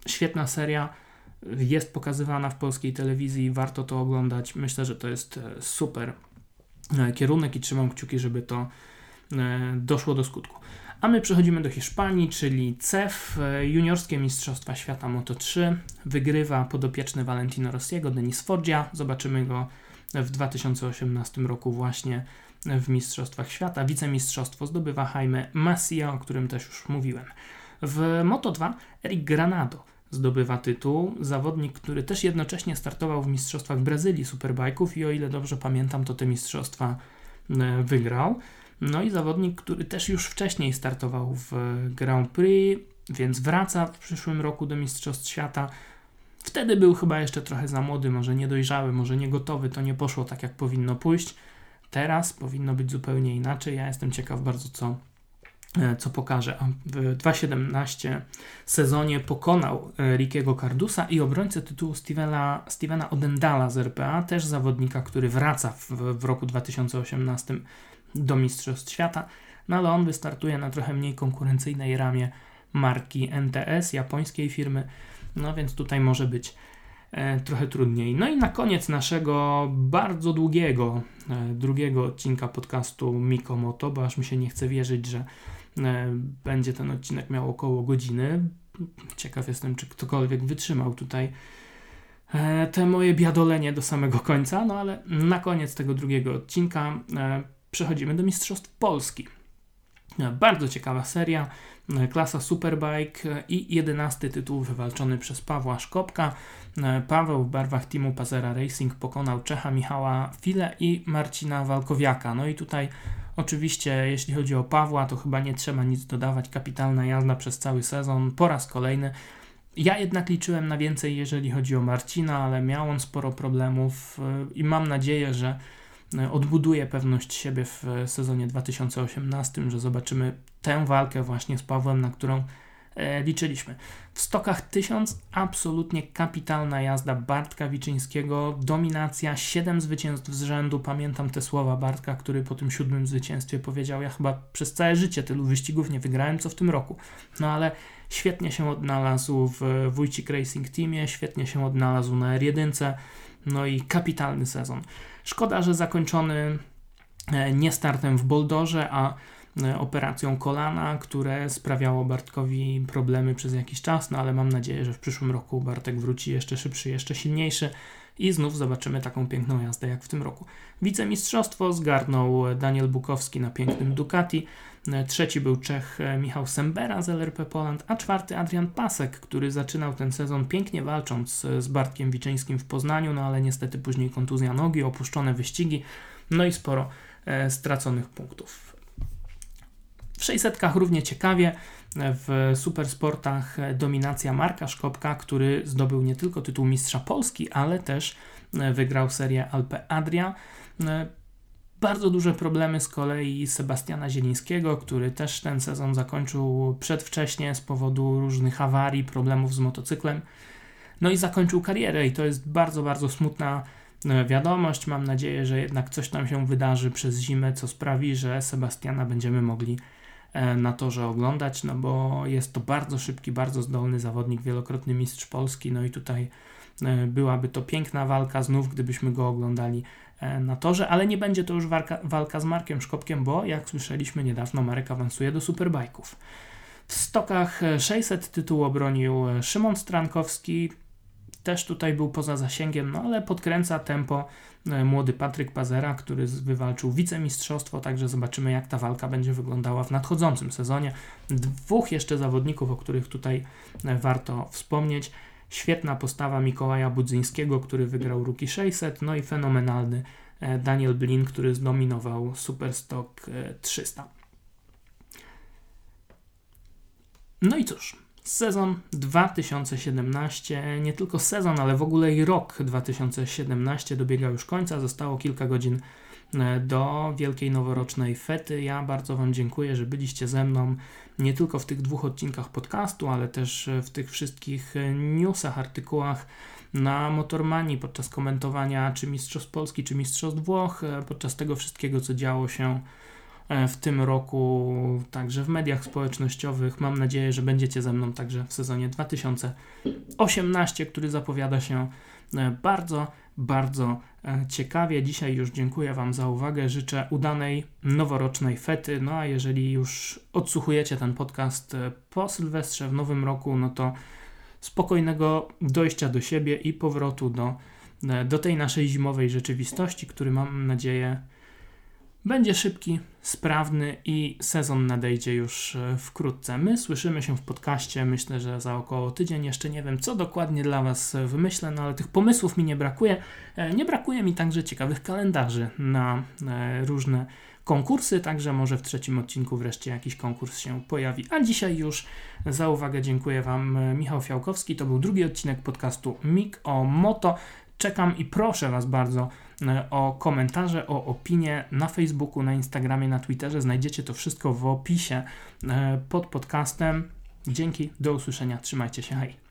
[SPEAKER 1] Świetna seria, jest pokazywana w polskiej telewizji, warto to oglądać. Myślę, że to jest e, super e, kierunek i trzymam kciuki, żeby to doszło do skutku. A my przechodzimy do Hiszpanii, czyli CEF, juniorskie Mistrzostwa Świata Moto3. Wygrywa podopieczny Valentino Rossiego, Denis Forgia. Zobaczymy go w 2018 roku właśnie w Mistrzostwach Świata. Wicemistrzostwo zdobywa Jaime Masia, o którym też już mówiłem. W Moto2 Eric Granado zdobywa tytuł. Zawodnik, który też jednocześnie startował w Mistrzostwach Brazylii Superbike'ów i o ile dobrze pamiętam, to te mistrzostwa e, wygrał. No i zawodnik, który też już wcześniej startował w Grand Prix, więc wraca w przyszłym roku do Mistrzostw Świata. Wtedy był chyba jeszcze trochę za młody, może niedojrzały, może nie gotowy, to nie poszło tak, jak powinno pójść. Teraz powinno być zupełnie inaczej. Ja jestem ciekaw bardzo, co, e, co pokaże. W 2017 sezonie pokonał e, Rickiego Cardusa i obrońcę tytułu Stevena, Stevena Odendala z RPA, też zawodnika, który wraca w, w roku 2018 do Mistrzostw Świata, no ale on wystartuje na trochę mniej konkurencyjnej ramie marki NTS, japońskiej firmy, no więc tutaj może być trochę trudniej. No i na koniec naszego bardzo długiego, e, drugiego odcinka podcastu Mikomoto, bo aż mi się nie chce wierzyć, że e, będzie ten odcinek miał około godziny. Ciekaw jestem, czy ktokolwiek wytrzymał tutaj e, te moje biadolenie do samego końca, no ale na koniec tego drugiego odcinka e, przechodzimy do Mistrzostw Polski. E, bardzo ciekawa seria, e, klasa Superbike e, i jedenasty tytuł wywalczony przez Pawła Szkopka. Paweł w barwach teamu Pazera Racing pokonał Czecha Michała File i Marcina Walkowiaka. No i tutaj oczywiście jeśli chodzi o Pawła, to chyba nie trzeba nic dodawać. Kapitalna jazda przez cały sezon, po raz kolejny. Ja jednak liczyłem na więcej, jeżeli chodzi o Marcina, ale miał on sporo problemów i mam nadzieję, że odbuduje pewność siebie w sezonie 2018, że zobaczymy tę walkę właśnie z Pawłem, na którą e, liczyliśmy. W stokach 1000 absolutnie kapitalna jazda Bartka Wiczyńskiego, dominacja, 7 zwycięstw z rzędu. Pamiętam te słowa Bartka, który po tym siódmym zwycięstwie powiedział: Ja chyba przez całe życie tylu wyścigów nie wygrałem, co w tym roku. No ale świetnie się odnalazł w Wójcik Racing Teamie, świetnie się odnalazł na R1, no i kapitalny sezon. Szkoda, że zakończony e, nie startem w Boldorze, a e, operacją kolana, które sprawiało Bartkowi problemy przez jakiś czas, no ale mam nadzieję, że w przyszłym roku Bartek wróci jeszcze szybszy, jeszcze silniejszy i znów zobaczymy taką piękną jazdę jak w tym roku. Wicemistrzostwo zgarnął Daniel Bukowski na pięknym Ducati, e, trzeci był Czech Michał Sembera z LRP Poland, a czwarty Adrian Pasek, który zaczynał ten sezon pięknie walcząc z Bartkiem Wiczyńskim w Poznaniu, no ale niestety później kontuzja nogi, opuszczone wyścigi, no i sporo e, straconych punktów. W 600 równie ciekawie, w supersportach dominacja Marka Szkopka, który zdobył nie tylko tytuł mistrza Polski, ale też wygrał serię Alpe Adria. Bardzo duże problemy z kolei Sebastiana Zielińskiego, który też ten sezon zakończył przedwcześnie z powodu różnych awarii, problemów z motocyklem. No i zakończył karierę i to jest bardzo, bardzo smutna e, wiadomość. Mam nadzieję, że jednak coś tam się wydarzy przez zimę, co sprawi, że Sebastiana będziemy mogli na torze oglądać, no bo jest to bardzo szybki, bardzo zdolny zawodnik, wielokrotny mistrz Polski, no i tutaj e, byłaby to piękna walka znów, gdybyśmy go oglądali e, na torze, ale nie będzie to już walka, walka z Markiem Szkopkiem, bo jak słyszeliśmy niedawno, Marek awansuje do superbajków. W stokach 600 tytuł obronił Szymon Strankowski, też tutaj był poza zasięgiem, no ale podkręca tempo e, młody Patryk Pazera, który wywalczył wicemistrzostwo, także zobaczymy jak ta walka będzie wyglądała w nadchodzącym sezonie. Dwóch jeszcze zawodników, o których tutaj e, warto wspomnieć. Świetna postawa Mikołaja Budzyńskiego, który wygrał Rookie 600, no i fenomenalny e, Daniel Blin, który zdominował Superstock 300. No i cóż, Sezon 2017, nie tylko sezon, ale w ogóle i rok 2017 dobiega już końca. Zostało kilka godzin e, do wielkiej noworocznej fety. Ja bardzo Wam dziękuję, że byliście ze mną nie tylko w tych dwóch odcinkach podcastu, ale też w tych wszystkich newsach, artykułach na Motormanii podczas komentowania czy Mistrzostw Polski, czy Mistrzostw Włoch, e, podczas tego wszystkiego, co działo się E, w tym roku, także w mediach społecznościowych. Mam nadzieję, że będziecie ze mną także w sezonie 2018, który zapowiada się e, bardzo, bardzo e, ciekawie. Dzisiaj już dziękuję Wam za uwagę. Życzę udanej noworocznej fety. No a jeżeli już odsłuchujecie ten podcast po Sylwestrze w nowym roku, no to spokojnego dojścia do siebie i powrotu do, do tej naszej zimowej rzeczywistości, który mam nadzieję będzie szybki, sprawny i sezon nadejdzie już e, wkrótce. My słyszymy się w podcaście, myślę, że za około tydzień. Jeszcze nie wiem, co dokładnie dla Was wymyślę, no ale tych pomysłów mi nie brakuje. E, nie brakuje mi także ciekawych kalendarzy na e, różne konkursy, także może w trzecim odcinku wreszcie jakiś konkurs się pojawi. A dzisiaj już za uwagę dziękuję Wam. Michał Fiałkowski, to był drugi odcinek podcastu MIG o Moto. Czekam i proszę Was bardzo e, o komentarze, o opinie na Facebooku, na Instagramie, na Twitterze. Znajdziecie to wszystko w opisie e, pod podcastem. Dzięki, do usłyszenia, trzymajcie się, hej.